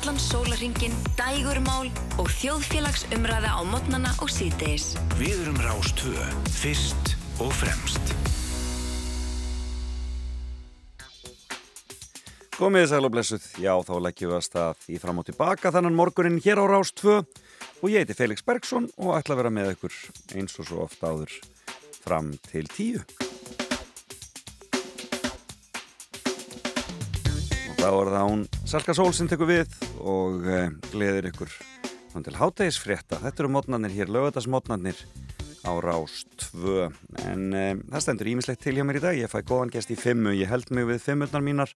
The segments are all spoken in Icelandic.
allan sólaringin, dægurmál og þjóðfélagsumræða á modnana og síðdeis. Við erum Rástvö, fyrst og fremst. Komið sæl og blessuð, já þá leggjum við að stað í fram og tilbaka þannan morgunin hér á Rás 2 og ég heiti Felix Bergsson og ætla að vera með ykkur eins og svo ofta áður fram til tíu. Þá er það hún Salka Sól sem tekur við og uh, gleðir ykkur hann til hátægisfrétta. Þetta eru mótnarnir hér, lögadagsmótnarnir á Rás 2 en uh, það stendur ímislegt til hjá mér í dag. Ég fæ góðan gest í fimmu, ég held mig við fimmurnar mínar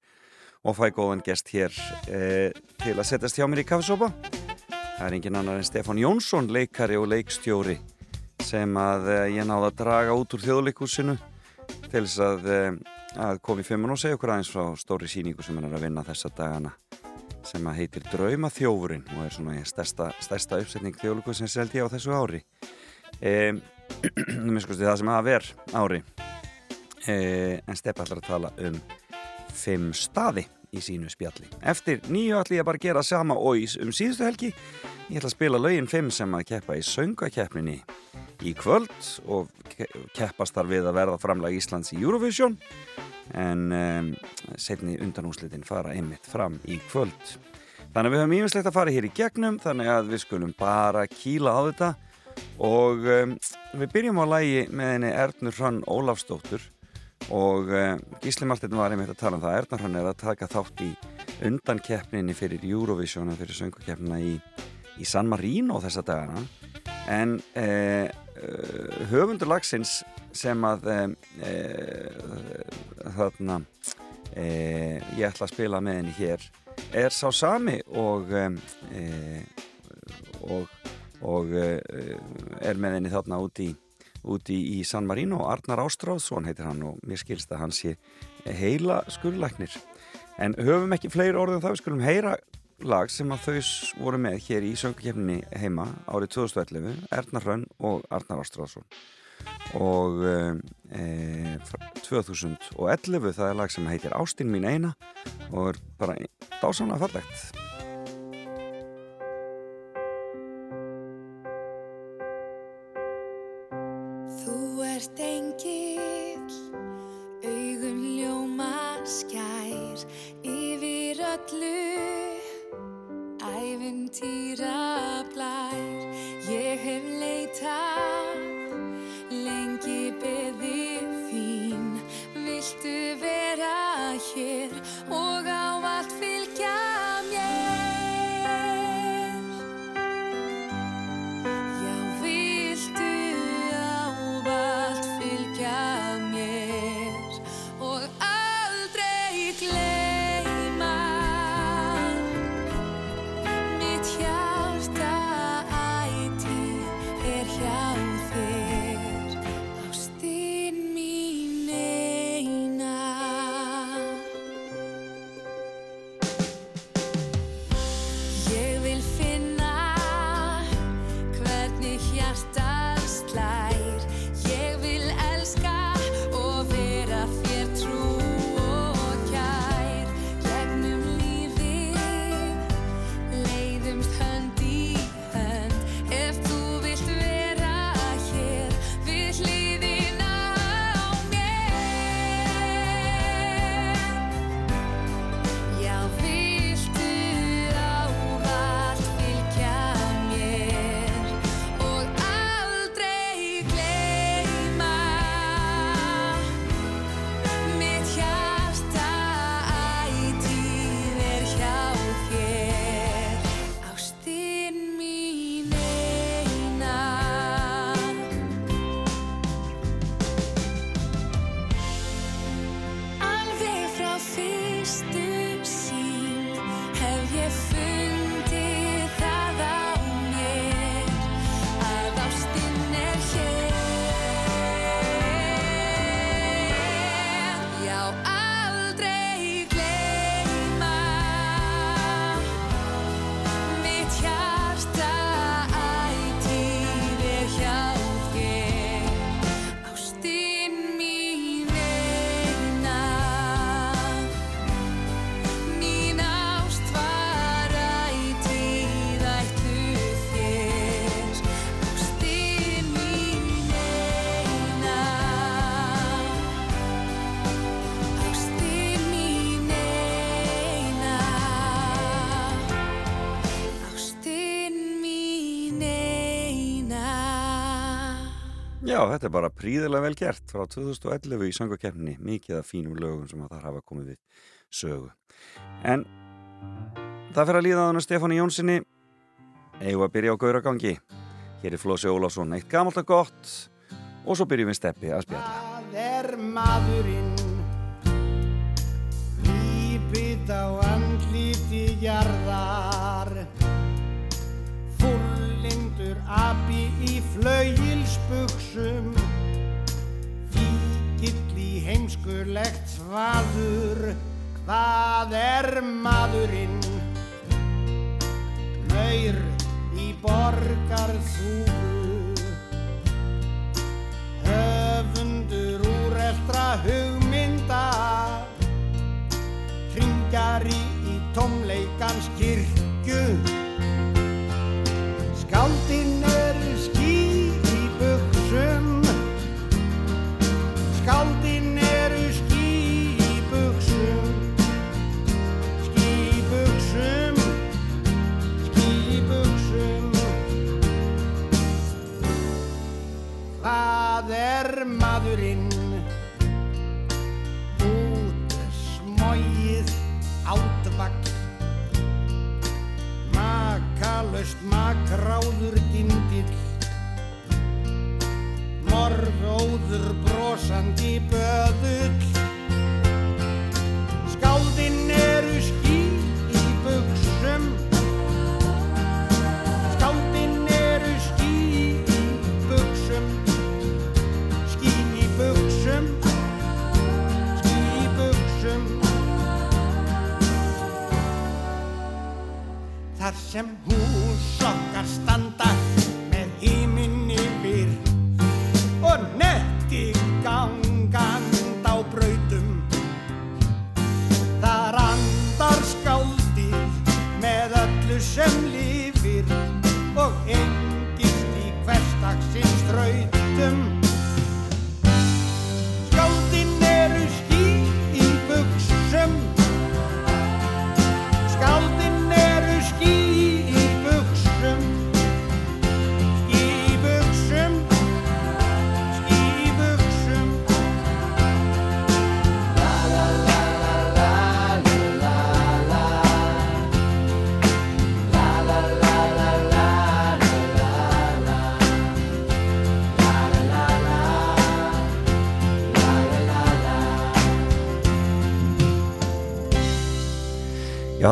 og fæ góðan gest hér eh, til að setjast hjá mér í kaffesopa. Það er engin annar en Stefan Jónsson, leikari og leikstjóri sem að eh, ég náði að draga út úr þjóðleikúsinu til þess að, að komi fimmun og segja okkur aðeins frá stóri síningu sem hann er að vinna þessa dagana sem að heitir Drauma þjófurinn og er svona stærsta, stærsta uppsetning þjóðleikúsins held ég á þessu ári. Það sem að ver ári en Stefan ætlar að tala um fimm staði í sínu spjalli. Eftir nýju ætla ég bara að gera sama ós um síðustu helgi. Ég ætla að spila laugin fimm sem að keppa í söngakeppninni í kvöld og keppast þar við að verða framlag Íslands í Eurovision en um, setni undanúslitin fara einmitt fram í kvöld. Þannig að við höfum ívinslegt að fara hér í gegnum þannig að við skulum bara kíla á þetta og um, við byrjum á lægi með henni Ernur Hrann Ólafsdóttur og uh, Gísli Martin var einmitt að tala um það Ernar hann er að taka þátt í undankeppninni fyrir Eurovision og fyrir söngukeppnina í, í San Marino þessa dagana. En uh, höfundur lagsins sem að þarna ég ætla að spila með henni hér er sá sami og og, og er með henni þarna út í úti í San Marino. Arnar Ástráðsson heitir hann og mér skilst að hann sé heila skurðlæknir. En höfum ekki fleiri orðin þá við skulum heyra lag sem að þau voru með hér í söngukefninni heima árið 2011 Ernar Hrönn og Arnar Ástráðsson. Og e, 2011 það er lag sem heitir Ástinn mín eina og er bara dásamlega fallegt Já, þetta er bara príðilega vel gert frá 2011 í sangakefni, mikið af fínum lögum sem að það hafa komið við sögu. En það fyrir að líða þannig Stefáni Jónssoni, eigum að byrja á gauragangi. Hér er Flósi Ólásson, eitt gamalt og gott og svo byrjum við steppi að spjalla. Það er maðurinn Lípið á andliti jarðar Fullindur abi flauilsbuksum Fíkill í heimskurlegt svaður Hvað er maðurinn? Maur í borgarþúfu. Höfundur úr eldra hugmynda. Hringari í tómleikans kirkju. Skáldinn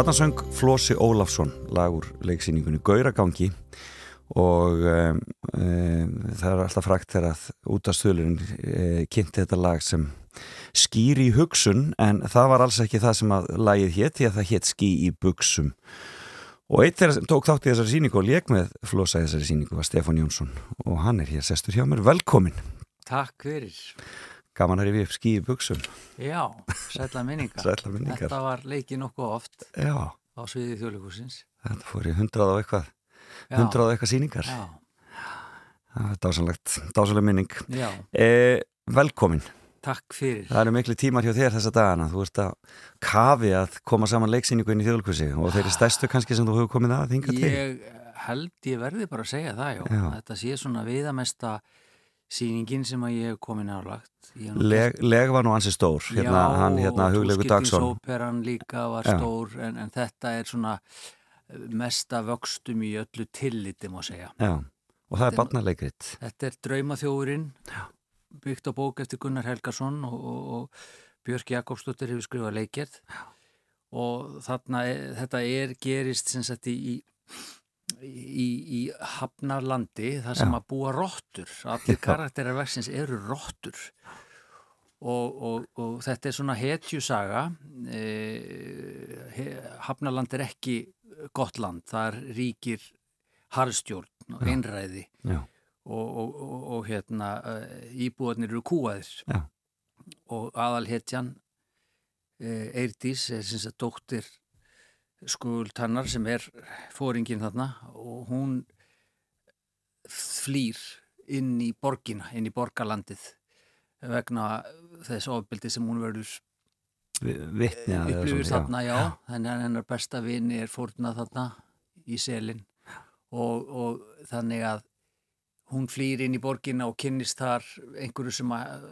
þarna söng Flósi Ólafsson lagur leiksýningunni Gauragangi. Og um, um, það er alltaf frækt þegar að út af stöðlurinn um, kynnti þetta lag sem skýr í hugsun en það var alls ekki það sem að lagið hétt því að það hétt ský í buksum og eitt sem tók þátt í þessari síningu og leik með Flósa í þessari síningu var Stefán Jónsson og hann er hér sestur hjá mér, velkomin. Takk fyrir. Gaman að rifja upp ský í buksum Já, sætla minningar. Sælla minningar. Þetta var leikið nokkuð oft Já, á sviði þjóðleikursins. þetta fór í hundrað og eitthvað hundrað og eitthvað síningar Já, Það er dásanlegt, dásanleg minning. já, Eh, velkomin. takk fyrir. Það eru miklu tímar hjá þér þessa dagana. Þú ert að kafi að koma saman leiksýningu inn í þjóðlkvisi og þeir eru stærstu kannski sem þú hefur komið að þinga til. Ég held ég verði bara að segja það, já. Já. Þetta sé svona viðamesta sýningin sem að ég hef komið nálagt. Leg, leg var nú ansi stór. Hérna, Já, hann, hérna, og túskiptingsóperan líka var Já. stór en, en þetta er svona eh, mesta vöxtum í öllu tilliti má segja. Já, og það er Þetta barnalegrið. Þetta er Draumaþjóðurinn byggt á bók eftir Gunnar Helgason og, og, og Björk Jakobsdóttir hefur skrifað leikgerð og þarna er, þetta er gerist sem sagt í í, í Hafnarlandi þar sem Já. að búa rottur. Allir Já. karakterar verksins eru rottur. Og, og, og þetta er svona hetjusaga. E, Hafnarland er ekki gott land, þar ríkir harðstjórn og einræði. Já, og, og, og, og hérna íbúarnir eru kúaðir Já. og aðalhetjan Eirdís er sem sagt dóttir skultannar sem er fóringin þarna og hún flýr inn í borgina, inn í borgarlandið vegna þess ofbeldi sem hún verður að upplifir þarna, já, þannig að hennar besta vini er fórnað þarna í selin. Og, og þannig að hún flýr inn í borginna og kynnist þar einhverju sem að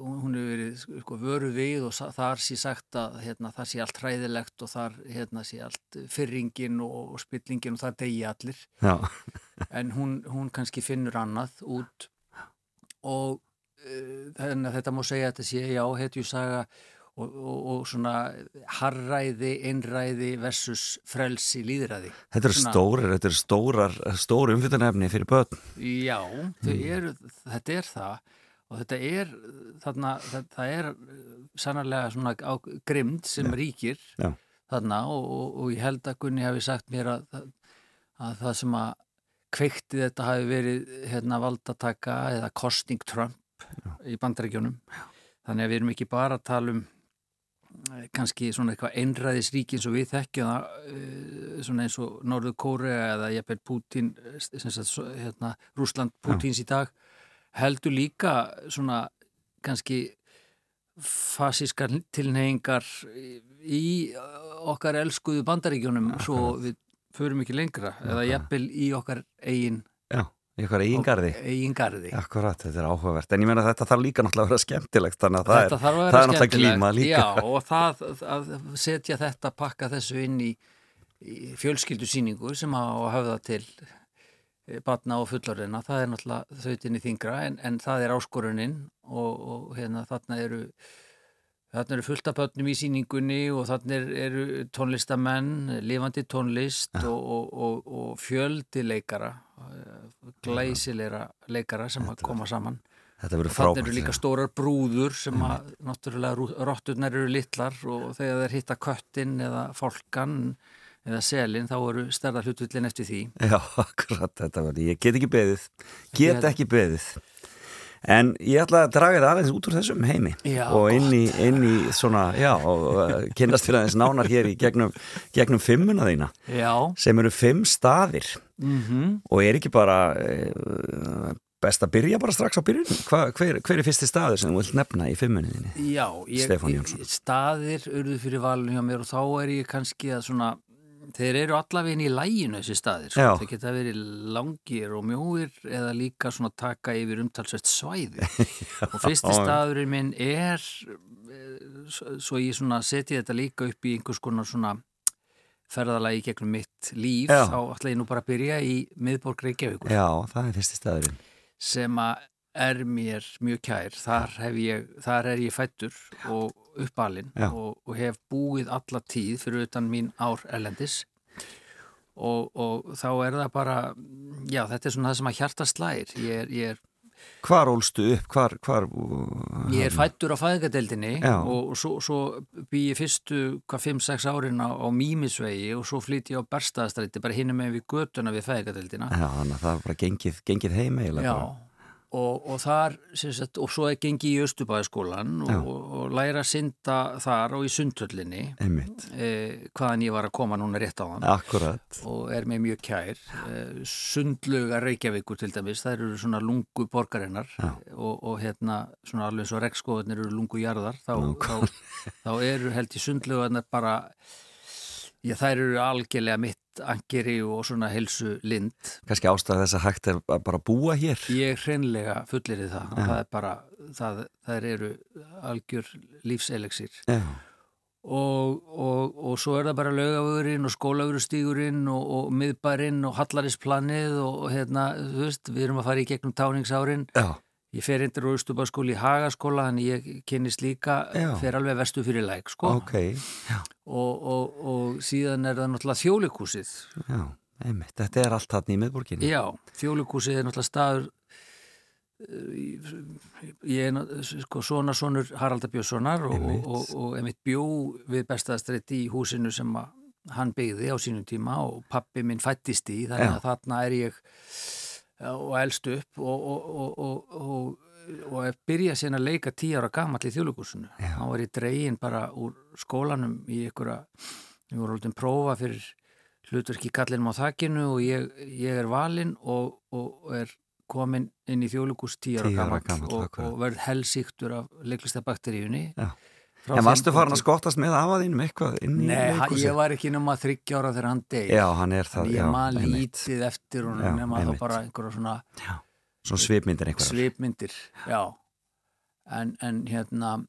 hún hefur verið sko, vöru við og þar sé sagt að hérna, það sé allt hræðilegt og þar hérna, sé allt fyrringin og, og spillingin og það degi allir. Já, en hún, hún kannski finnur annað út. Og uh, þetta má segja að þetta sé já, hetju saga og, og, og svona harræði, einræði versus frelsi líðræði. þetta Svona- stórir, þetta eru stórar, stór umfytunarefni fyrir börn. Já, þau eru, þetta er það og þetta er þarna, það, það er sannarlega svona á, grimd sem ríkir Já. þarna og, og, og ég held að Gunni hafi sagt mér að, að, að það sem að kveikti þetta hafi verið hérna valdataka eða kostning Trump í bandarækjunum þannig að við erum ekki bara að tala um kannski svona eitthvað einræðisríki eins og við þekkjum það eh, svona eins og Norður Kórea eða jafnvel Putin eh, hérna, Rúsland Putins í dag heldur líka svona kannski fasískar tilneyingar í okkar elskuðu bandaríkjunum svo við förum ekki lengra eða jafnvel í okkar eigin, Já, í okkar eigin garði. eigin garði Akkurat, þetta er áhugavert. En ég meina þetta þarf líka náttúrulega að vera skemmtilegt, þannig að það Þetta er, þarf að það er náttúrulega glíma líka. Já, og það að setja þetta, pakka þessu inn í, í fjölskyldusýningu sem á að höfða til eh, batna og fullorðina, það er náttúrulega þautinni þingra en, en það er áskoruninn og, og hérna þarna eru þarna eru fullt af börnum í sýningunni og er, eru tónlistamenn, lifandi tónlist og, og, og, og fjöldi leikara, eh, glæsilegra leikara sem að koma saman. Þetta verður Þannig eru líka stórar brúður sem að náttúrulega rotturnar eru litlar og þegar þeir hitta köttin eða fólkan eða selin þá eru stærða hlutvillin eftir því. Já, akkurat, þetta verður, ég get ekki beðið, get ekki beðið. En ég ætla að draga þetta aðeins út úr þessum heimi. Já, og inn í, inn í svona, já, og uh, kynast fyrir aðeins nánar hér í gegnum, gegnum fimmuna þína Já, sem eru fimm staðir. Mm og er ekki bara uh, best að byrja bara strax á byrjun? Hva, hver, hver er fyrsti staður sem þú vilt nefna í fimmunni þinni? já ég, staðir urðu fyrir valinu hjá mér og þá er ég kannski að svona þeir eru allavegin í læginu þessi staðir sko. Þeir geta verið langir og mjóir eða líka svona taka yfir umtalsvert svæði og fyrsti staðurinn minn er eh, svo ég seti þetta líka upp í einhvers konar svona ferðalagi gegnum mitt líf Já. þá ætla ég nú bara að byrja í miðborg Reykjavíkur Já, það er fyrsti staðurinn. sem að er mér mjög kær. Þar, ég, þar er ég fættur og uppalinn og, og hef búið alla tíð fyrir utan mín ár erlendis. Og, og þá er það bara já, þetta er svona það sem að hjarta slær. Ég ég er, Hvar ólstu upp? Hvar, hvar ég er fættur á fæðingadeildinni og, og svo, svo bý ég fyrstu hvað 5-6 árin á, á Mímisvegi og svo flytti ég á Berstaðastrætti bara hinum með við götuna við fæðingadeildina Já, þannig að það bara gengið, gengið heim eiginlega Já, bara. Og, og þar sagt, og svo er gengið í Östubæðaskólan Já. og, og læra að synda þar og í sundhöllinni eh, hvaðan ég var að koma núna rétt á hann Akkurat. og er með mjög kær eh, sundluga Reykjavíkur til dæmis þær eru svona lungu borgarinnar og, og hérna svona alveg svo regnskóðunir eru lungu jarðar þá, þá, þá eru held í sundlugarnar bara já þær eru algjörlega mitt angeri og svona helsu lind Kannski ástæða þess að hægt er að bara búa hér. Ég hreinlega fullir það. Það er bara, það, það eru algjör lífselegsir. Já. Og, og, og svo er það bara laugavugurinn og skólavugurustígurinn og, og miðbærinn og hallarisplanið og, og hérna, þú veist, við erum að fara í gegnum táningsárin. Já. Ég fer índir úr Stubaskóli í Hagaskóla, þannig ég kynnist líka, Já. fer alveg vestu fyrir læk, sko. Ok. Og, og, og síðan er það náttúrulega þjólikúsið. Já. Einmitt. Þetta er allt þarna í miðborginni. Já, þjólikúsið er náttúrulega staður ég er ná- sko svona sonur Haraldar Björnssonar og, Einmitt. og, og, og emitt bjó við bestaðastrætti í húsinu sem hann byggði á sínum tíma og pappi minn fættist í þannig Já. að þarna er ég og elst upp og, og, og, og, og, og hef byrjað síðan að leika tíu ára gamall í þjóðlugúsinu. Þá var ég dregin bara úr skólanum í einhverja, ég voru alltaf prófa fyrir hlutverki kallinum á þakkinu og ég, ég er valinn og, og er komin inn í þjóðlugús tíu ára 10 ára gamall og verð helsíktur af leiklistabakteríunni. Já. En varstu farin að skottast með afa þínum eitthvað inn í Nei, hann- leikhúsi? ég var ekki nema þryggja ára þegar hann deg. Já, hann er það. Já, ég einmitt. lítið eftir og nema þá einmitt. bara einhverja svona Já. Svona svipmyndir einhverjar. svipmyndir, já en, en hérna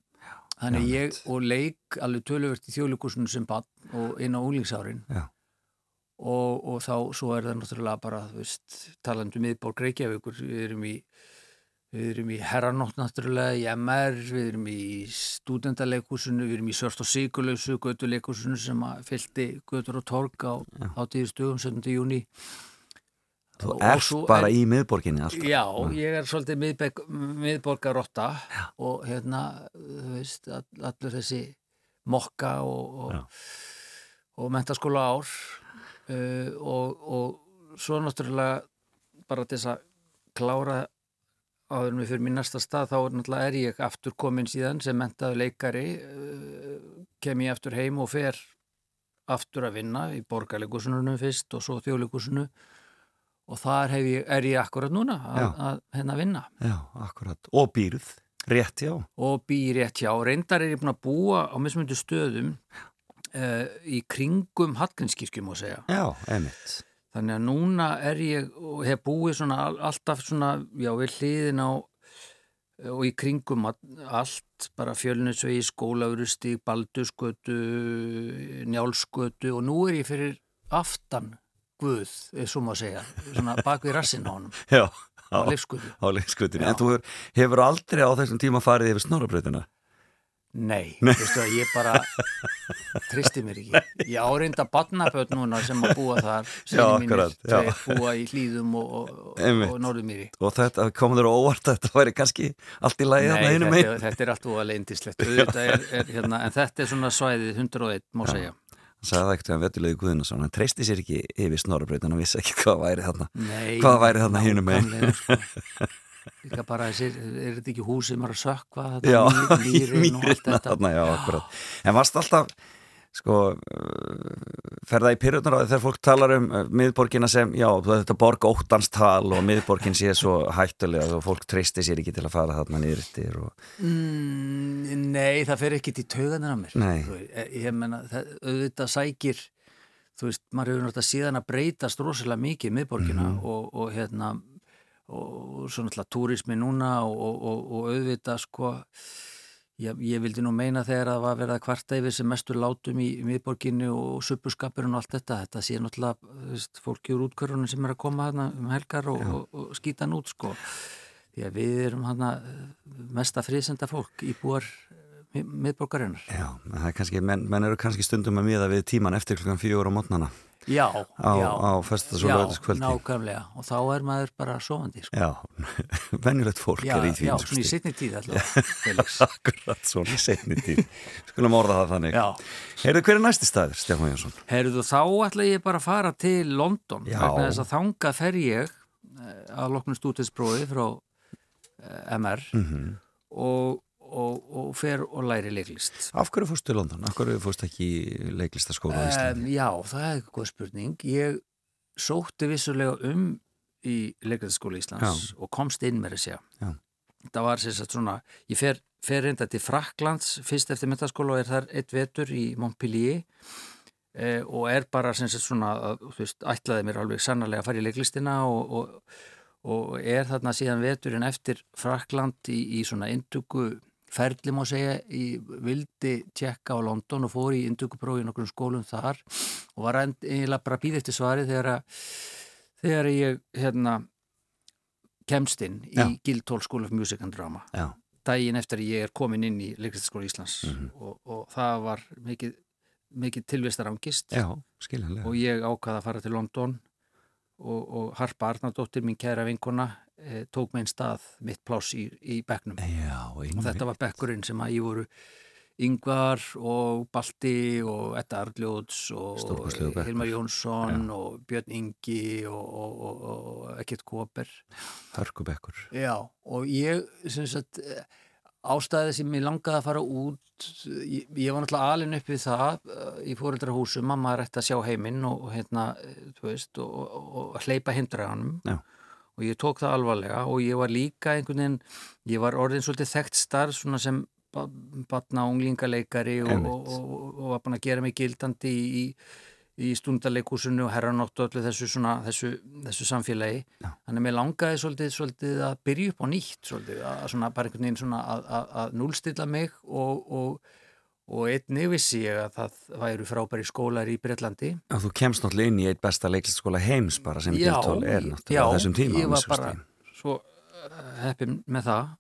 þannig Já, ég og leik alveg töluvert í þjóðleikusinu sem bann og inn á úlingsárin Já. og, og þá svo er það náttúrulega bara, þú veist, talandi um miðborg Reykjavíkur, við erum í við erum í Herranótt náttúrulega í MR, við erum í stúdendaleikúsinu, við erum í Svört og Sigurlausu götuleikúsinu sem að fylgdi götur og torg á, á tíðustugum 17. júni Þú ert svo bara er- í miðborginni alltaf. Já, ég er svolítið miðbeg, miðborgarotta og hérna, þú veist, all, allur þessi mokka og, Já. og, og mentaskóla ár uh, og, og svo náttúrulega bara þess að klára áður við fyrir mín næsta stað þá er náttúrulega er ég aftur komin síðan sem mentaðu leikari uh, kem ég aftur heim og fer aftur að vinna í borgarleikussunum fyrst og svo þjóðleikusinu og þar ég, er ég akkurat núna að, að hérna vinna Já, akkurat. Og býrð. Rétt, já. og býr rétt hjá. Reyndar er ég búin að búa á mismundu stöðum uh, í kringum Hallgrímskirkjum og segja. Já, emitt. Þannig að núna er ég og hef búið svona all- alltaf svona, já, við hliðin á og í kringum all- allt, bara fjölnisvegi, skólaurustík, baldurskötu, njálskötu og nú er ég fyrir aftan Guð, eða svo má segja, svona bak við rassin á honum, Já, á á, leifskötu. á leikskutinni. Já. En þú hefur, hefur aldrei á þessum tíma farið yfir snorabrautina? Nei, veistu að ég bara tristi mér ekki. Ég áreinda barnaböld núna sem að búa þar Já, sinni mínir, akkurat, já. tveir búa í hlýðum og, og, og norðumýri Og þetta kom þér á óvart að þetta væri kannski allt í lagi þarna Nei, hinum þetta, megin. þetta er allt er, er, hérna, en þetta er svona svæðið 101 má segja Hann sagði það ekkert um vetulegu Guðnason, hann treysti sér ekki yfir snorabrautina, hann vissi ekki hvað væri þarna. Nei, Hvað væri þarna hinum megin? Líka bara þessir, er þetta ekki hús sem er að sökva Já, í mýrina þarna, já, akkurat. En varst alltaf, sko, uh, ferða í pyrrjóðnar á þegar fólk talar um uh, miðborgina sem, já, þetta borg óttanstal og miðborgin sé svo hættulega og fólk treysti sér ekki til að fara þarna niðurittir og, Mm, nei, það fer ekki til tauganir á mér Nei. Veist, ég, ég menna, það, auðvitað sækir þú veist, maður hefur náttúrulega síðan að breytast rosalega mikið miðborgina Mhm. og, og hérna og svo náttúrulega túrismi núna og, og, og, og auðvitað sko ég, ég vildi nú meina þegar að það var að kvarta yfir sem mestur látum í, í miðborginni og suppuskapurinn og allt þetta. Þetta sé náttúrulega, fólki úr útkörunum sem er að koma þarna um helgar og, og, og skýta hann út sko. Því að við erum hann mesta friðsenda fólk íbúar eh, miðborgarinnar. já, það er kannski, menn, menn eru kannski stundum að miða við tíman eftir klukkan fjögur á mótnana Já, á, já, á festas og já, lögðiskvöldi. nákvæmlega og þá er maður bara sofandi sko. Já, venjulegt fólk Já, er í því. já, svona í sittni tíð alltaf. Akkurat, svona í setni tíð. Skulum orða það þannig. Heyrðu, hver er næsti staður, Stefán Jónsson? herðu þá ætla ég bara að fara til London vegna þess að þangað fer ég eh, að loknum stúdinsprófi frá eh, MR Mm og, og, og fer og læri leiklist. Af hverju fórstu til London? Af hverju fórstu ekki í leiklistaskóla Um, Íslandi? já, það er góð spurning. Ég sótti vissulega um í leiklistaskóla Íslands og komst inn með þessi. Já. Það var sér satt svona, ég fer, fer reynda til Fraklands fyrst eftir metaskóla og er þar eitt vetur í Montpellier eh, og er bara sagt svona, þú veist, ætlaði mér alveg sannarlega að fara í leiklistina og, og, og er þarna síðan veturinn eftir Frakland í, í svona intöku ferli má segja í vildi tjekka á London og fór í induguprófi í nokkrum skólum þar og var eiginlega bara býð eftir svari þegar að þegar ég hérna kemst inn í Já. Guildhall School of Music and Drama Já, daginn eftir að ég er komin inn í Leiklistaskóla Íslands Mhm. og, og það var mikið, mikið tilvistarangist já, skiljanlega. og ég ákvaða að fara til London og, og Harpa Arnardóttir, mín kæra vinkona tók með einn stað mitt pláss í, í bekknum Já, og þetta var bekkurinn sem að ég voru Yngvar og Balti og Edda Arljóðs og. Hilmar Jónsson og Björn Ingi og, og, og, og Ekkert Kóper Hörkubekkur. Já, og ég sagt eh, ástæðið sem ég langaði að fara út ég, ég var náttúrulega alin upp við það eh, í fóreldrahúsum, mamma er eftir að sjá heiminn og, hérna, eh, þú veist og, hleypa hindraganum Já. Og ég tók það alvarlega og ég var líka einhvern veginn, ég var orðin svolítið þekkt starf svona sem ba- batna unglingaleikari og, og, og, og var búin að gera mig gildandi í, í, í stundaleikúsinu og herranóttu og öllu þessu, svona, þessu, þessu samfélagi Já. þannig að mér langaði svolítið, svolítið að byrja upp á nýtt svolítið, að svona bara einhvern veginn svona að, að, að núlstilla mig og, og, einnig vissi ég að það væru frábæri skólar í Breitlandi Og þú kemst náttúrulega inn í eitt besta leiklistaskóla heims bara sem Já, Guildhall er já, náttúrulega á þessum tíma. ég að var bara kosti. svo uh, heppin með það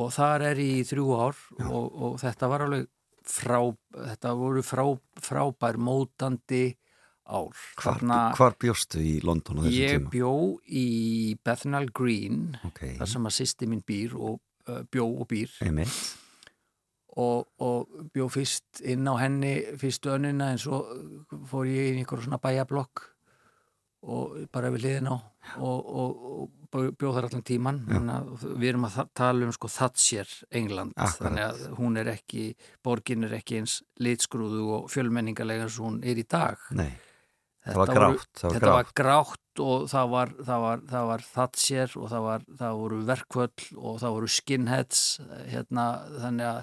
og þar er ég í þrjú ár og, og þetta var alveg frá, þetta voru frá, frábær mótandi ár Hvar, hvar bjóstu í London á þessum Ég tíma? bjó í Bethnal Green Ok, þar sem að sýsti mín býr og uh, bjó og býr einmitt. Og, og bjó fyrst inn á henni fyrstu önnina en svo fór ég inn í einhver svona bæjablokk og bara við liðin á og, og, og bjó þar allan tíman við erum að tala um sko Thatcher England. Akkurat. þannig að hún er ekki borgin er ekki eins litskrúðu og fjölmenningalega eins og hún er í dag. Nei, Þetta var voru- grátt, það var þetta var grátt. grátt og það var, það var, það var Thatcher og það, var, það voru verkvöll og það voru skinheads hérna, þannig að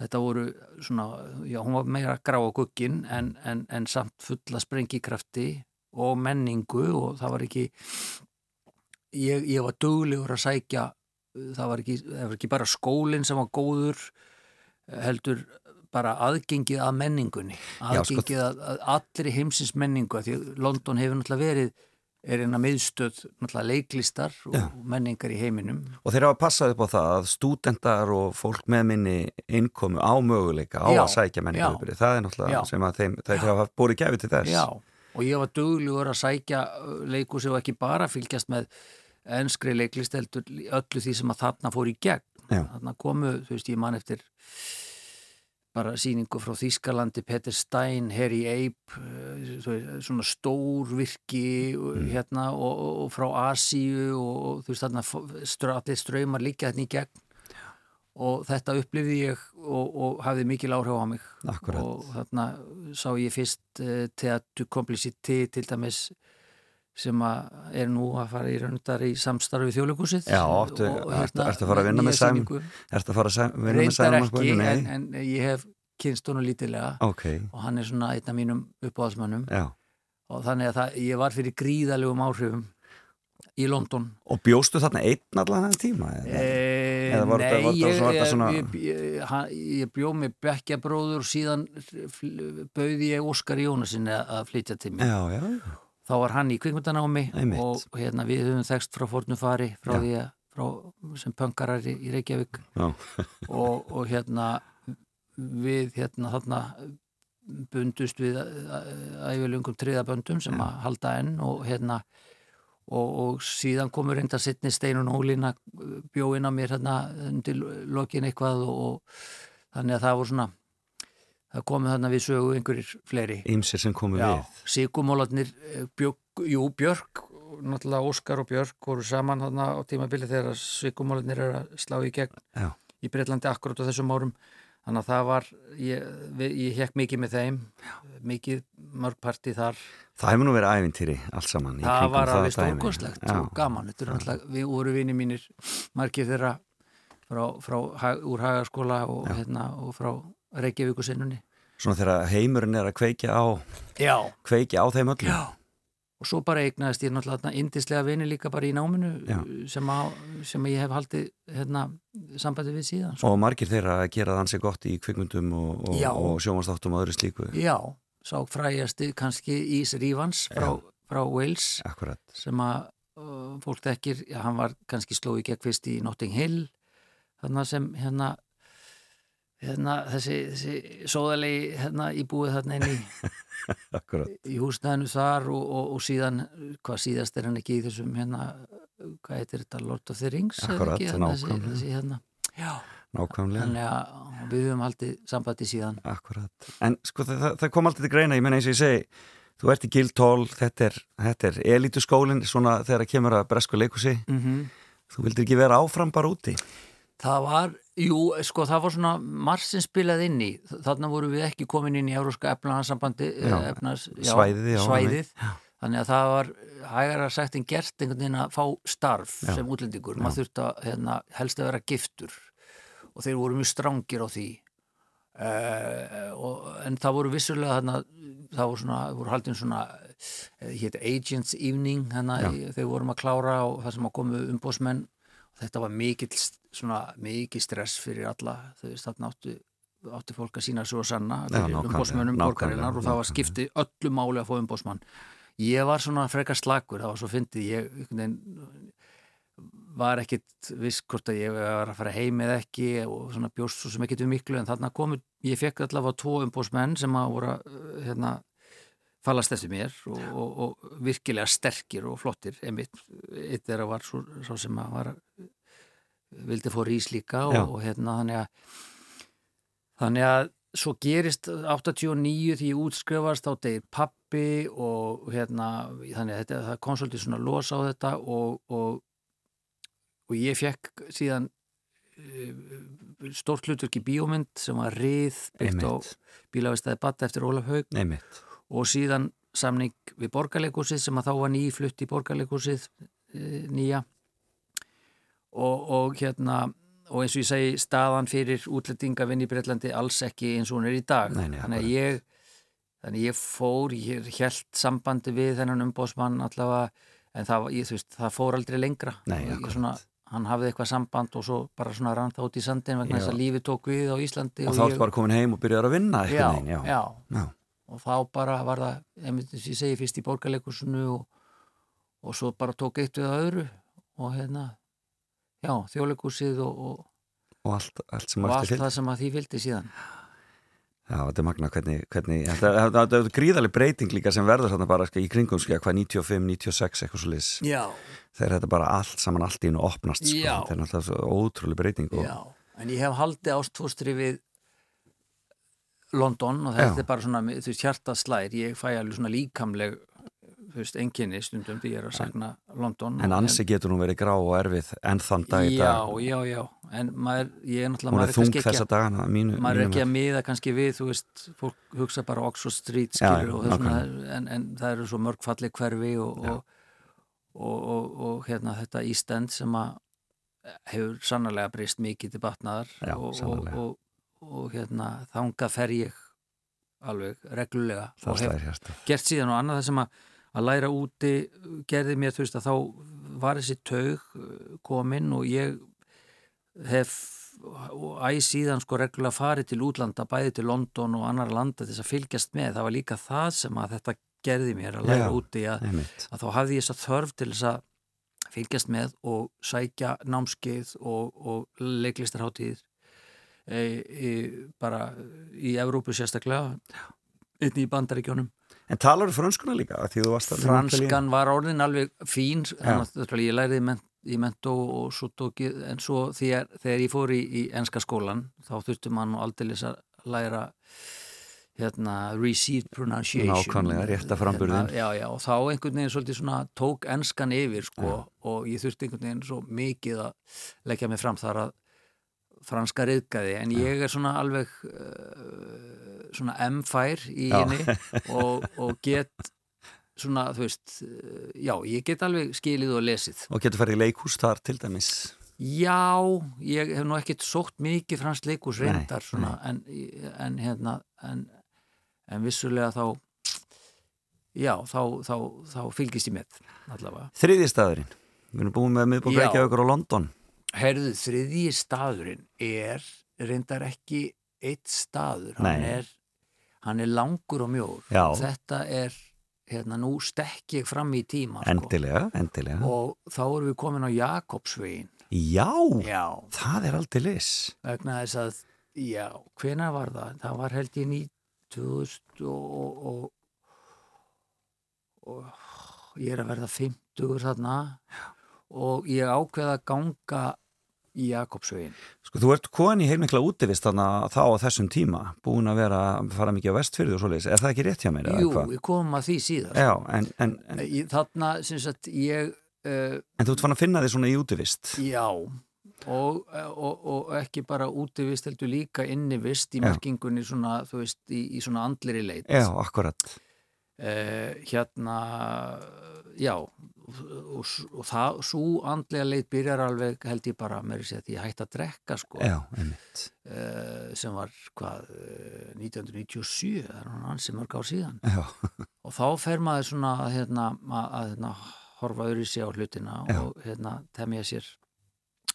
þetta voru svona, já hún var meira grá á guggin en, en, en samt fulla sprengikrafti og menningu og það var ekki ég, ég var duglegur að sækja það var, ekki, það var ekki bara skólinn sem var góður heldur bara aðgengið að menningunni Já, sko- aðgengið að, að allir í heimsins menningu því London hefur náttúrulega verið er eina miðstöð leiklistar og Já. menningar í heiminum Og þeir hafa passað upp á það að stúdendar og fólk með minni innkomu á möguleika á Já, að sækja menningarupprið. Það er náttúrulega Já. sem að þeim, þeir hafa búið gefið til þess. Já, og ég var duglegur að sækja leikúsi og ekki bara fylgjast með enskri leiklist heldur öllu því sem að þarna fór í gegn Já. þarna komu, þú veist, ég man eftir bara síningu frá Þýskalandi, Peter Stein, Harry Ape eh, svona stór virki Mm. hérna og, og, frá Asíu og, þú veist þarna allir ströymar líka þarna í gegn og þetta upplifði ég og, og hafði mikil áhrif á mig Akkúrat. og þarna sá ég fyrst uh, Teatu Complicity til dæmis sem er nú að fara í raundar í samstarfi við þjóðleikusið Já, áttu- ertu- að fara að vinna með Sæm- Ertu að fara að vinna með Sæman ekki en, en ég hef kynst honum lítilega Ok, og hann er svona einn af mínum uppáhaldsmönnum já. og þannig að það, ég var fyrir gríðalegum áhrifum í London Og bjóstu þarna einn allan þennan tíma? eða? Eh, Eða þetta- nei, var þetta ég, svona- ég, ég, hann- ég bjó með bekkjabróður og síðan bauði ég Óskar Jónasin að flytja til mér. Já, já, já. Þá var hann í kvikmyndanámi Einmitt. og hérna, við höfum þekst frá fornu fari frá því að frá, sem pöngarar í, í Reykjavík. Og, og hérna við hérna þarna bundust við æfilungum triðaböndum sem að halda enn og hérna og, og síðan komur reynda sittni Steinun Ólína bjóinn á mér hérna undir lokin eitthvað og, og þannig að það voru svona það komið þarna við sögu einhverjir fleiri Ímsir sem komu við. Sigumólarnir jú, Björk náttúrulega Óskar og Björk voru saman þarna á tímabili þegar Sigumólarnir er að slá í gegn Já. í Breitlandi akkurat á þessum árum þannig að það var, ég, ég hekk mikið með þeim, mikið mörgparti þar, Það hefur nú verið ævintýri allt saman. það var alveg Já. og gaman, er við voru vini mínir margir þeirra frá, frá, úr Hagaskóla og, hérna, og frá Reykjavíkusinnunni Svona þegar heimurinn er að kveikja á, Já, kveikja á þeim öllum. Já, og svo bara eignaðist ég náttúrulega indislega vini líka bara í náminu sem, á, sem ég hef haldið hérna, sambandi við síðan sko. Og margir þeirra að gera það ansi gott í kvikmyndum og, og, og sjómanstáttum og öðru slíku. Já, sá fræjasti kannski Ís Rífans frá, frá Wales Akkurat. sem að uh, fólk þekkir, já, hann var kannski slói gegn fyrst í Notting Hill þarna sem hérna hérna þessi, þessi sóðalegi hérna íbúið þarna inn í Akkurat. í húsnæðinu þar og, og, og síðan, hvað síðast er hann ekki í þessum hérna, hvað heitir þetta Lord of the Rings Akkurat, ekki, Hérna, þessi, nákvæmlega. þessi hérna já, Nákvæmlega. þannig að við höfum haldið sambandi síðan Akkurat. En sko það, það- kom alltaf til greina, ég menna eins og ég segi, þú ert í Guildhall, þetta er, þetta er elítuskólinn, svona þegar það kemur að bresku leikusi, mm -hmm. þú vildir ekki vera áfram bara úti. það var, jú, sko það var svona margt sem spilaði inn í. Þarna voru við ekki komin inn í Euróska efnahanarsambandi Já, efnas, svæðið, já, svæðið. þannig að það var hægara sagt en gert einhvern veginn að fá starf Já. sem útlendingur, maður þurfti að hérna, helst að vera giftur. Og þeir voru mjög strángir á því. Uh, og, en það voru vissulega þarna það voru svona, voru haldin svona hétt Agents Evening Já. í- þegar við vorum að klára og það sem að komu umbóðsmenn og þetta var mikill svona mikið stress fyrir alla þau veist þarna áttu átti fólk að sína svo sanna nákvæmlega, borgarinnar og það var skipti öllu máli að fá umbóðsmann ég var svona frekar slagur það var svo fyndið ég veginn, var ekkit viss hvort að ég var að fara heim eða ekki og svona bjóst svo sem ekkit um miklu en þarna komu, ég fekk allavega tvo umbóðsmenn sem að voru að, hérna fallast eftir mér og, og, og virkilega sterkir og flottir. Einmitt, eitt þeirra var svo, svo sem að var vildi fór ís líka og, og hérna þannig að þannig að svo gerist 89 því ég útskrifast á degir pappi og hérna þannig að þetta, það kom svolítið svona los á þetta og, og, og ég fekk síðan stórt hlutverk í bíómynd sem var rið byggt á Einmitt. bílavistæði batta eftir Ólaf Haug Einmitt. og síðan samning við borgarleikúsið sem að þá var nýflutt í borgarleikúsið e, nýja og, og hérna og eins og ég segi staðan fyrir útlendingavinn í Breitlandi alls ekki eins og hún er í dag. Nei, nei, þannig að ég þannig að ég fór, ég held sambandi við þennan umbóðsmann allavega en það, ég, veist, það fór aldrei lengra. Nei, Ég svona, hann hafði eitthvað samband og svo bara svona rann það út í sandin vegna þess að lífið tók við á Íslandi Og þá ertu bara komin heim og byrjar að vinna já, neginn, já. já, Já. og þá bara var það, einmitt eins og ég segi fyrst í borgarleikusinu og, og svo bara tók eitt við að öðru og hérna, já, þjóðleikusið og, og, Og allt, allt sem og allt það sem að því fylgdi síðan. Já, þetta er magna hvernig, hvernig þetta, þetta er gríðaleg breyting líka sem verður þarna bara sko, í kringum sko, hvað 95, 96 eitthvað svo liðs Já, þegar þetta bara allt saman allt í einu opnast sko. Þetta er náttúrulega svo ótrúlega breyting og, já, en ég hef haldið ástfóstri við London og þetta Já. er bara svona, þú veist, hjartað slær. Ég fæ alveg svona líkamleg veist, enginni stundum því ég er að sagna London en ansi getur hún verið grá og erfið enn þann dag í Já, dag. Já, já, en maður, ég er náttúrulega maður er kannski ekki að- dagana mínu, maður er ekki að miða kannski við þú veist, fólk hugsa bara Oxford Street Já, skilur, já, og þessuna, nákvæmlega. en, en það eru svo mörg falli hverfi og, og, og, og, og hérna þetta East End sem að hefur sannarlega breyst mikið til batnaðar Já, og, og, sannarlega. og, og hérna þanga fer ég alveg reglulega það og hef gert síðan og annað það sem að, að læra úti gerði mér þú veist að þá var þessi taug uh, komin og ég hef og æ síðan sko reglulega farið til útlanda bæði til London og annar landa þess að fylgjast með, það var líka það sem að þetta gerði mér að læra Já, úti að, að þá hafði ég þess að þörf til þess að fylgjast með og sækja námskeið og, og leiklistarháttíðir e, e, bara í Evrópu sérstaklega einnig í bandaríkjónum en talar þú frönskuna líka? Franskan var orðin alveg fín þannig að ég læriði ment, í mentó og svo tók ég, en svo þegar, þegar ég fór í, í enska skólan þá þurfti mann nú aldrei að læra hérna received pronunciation Nákvæmlega, rétta framburðinn. hérna, já, já, og þá einhvern veginn svolítið svona tók enskan yfir sko og ég þurfti einhvern veginn svo mikið að leggja mig fram þar að franska riðgaði en ég er svona alveg uh, svona M-fær í henni og, og get svona, þú veist, uh, já, ég get alveg skilið og lesið. og getur farið í leikhús þar til dæmis Já, ég hef nú ekkert sótt mikið fransk leikus Nei, reyndar svona, en, en hérna en, en vissulega þá já, þá, þá, þá fylgist ég með allavega. þriðji staðurinn, við erum búin með miðbúin Já. Reykjavíkur og London Herðu, þriðji staðurinn er reyndar ekki eitt staður, hann er hann er langur og mjór. Já. þetta er, hérna, nú stekk ég fram í tíma sko. endilega, endilega. Og þá erum við komin á Jakobsvegin já, já, það er aldrei lis vegna þess að já, hvenær var það? Það var held ég ný 2000 og, og, og, og ég er að verða 50 þarna. Og ég ákveða að ganga í Jakobsvegin sko þú ert komin í heilmikla útivist þannig þá á þessum tíma búin að vera að fara mikið á vestfyrði og svoleiðis, er það ekki rétt hjá mér? Jú, við komum að því síðan já, en, en, en, Í- Þarna, sem sagt, ég uh, en þú ert fann að finna þig svona í útivist? Já og, og, og ekki bara útivist heldur líka innivist í merkingunni svona, þú veist, í, í svona andlir í leit. Já, akkurat. Uh, hérna já og, og, og það, svo andlega leit byrjar alveg held ég bara með þess að ég hætti að drekka sko Já, uh, sem var hvað uh, 1997, það er hann ansi mörg ár síðan Já, og þá fer maður svona að, hérna, að, að hérna, horfa öðru sig á hlutina Já. og hérna, temja sér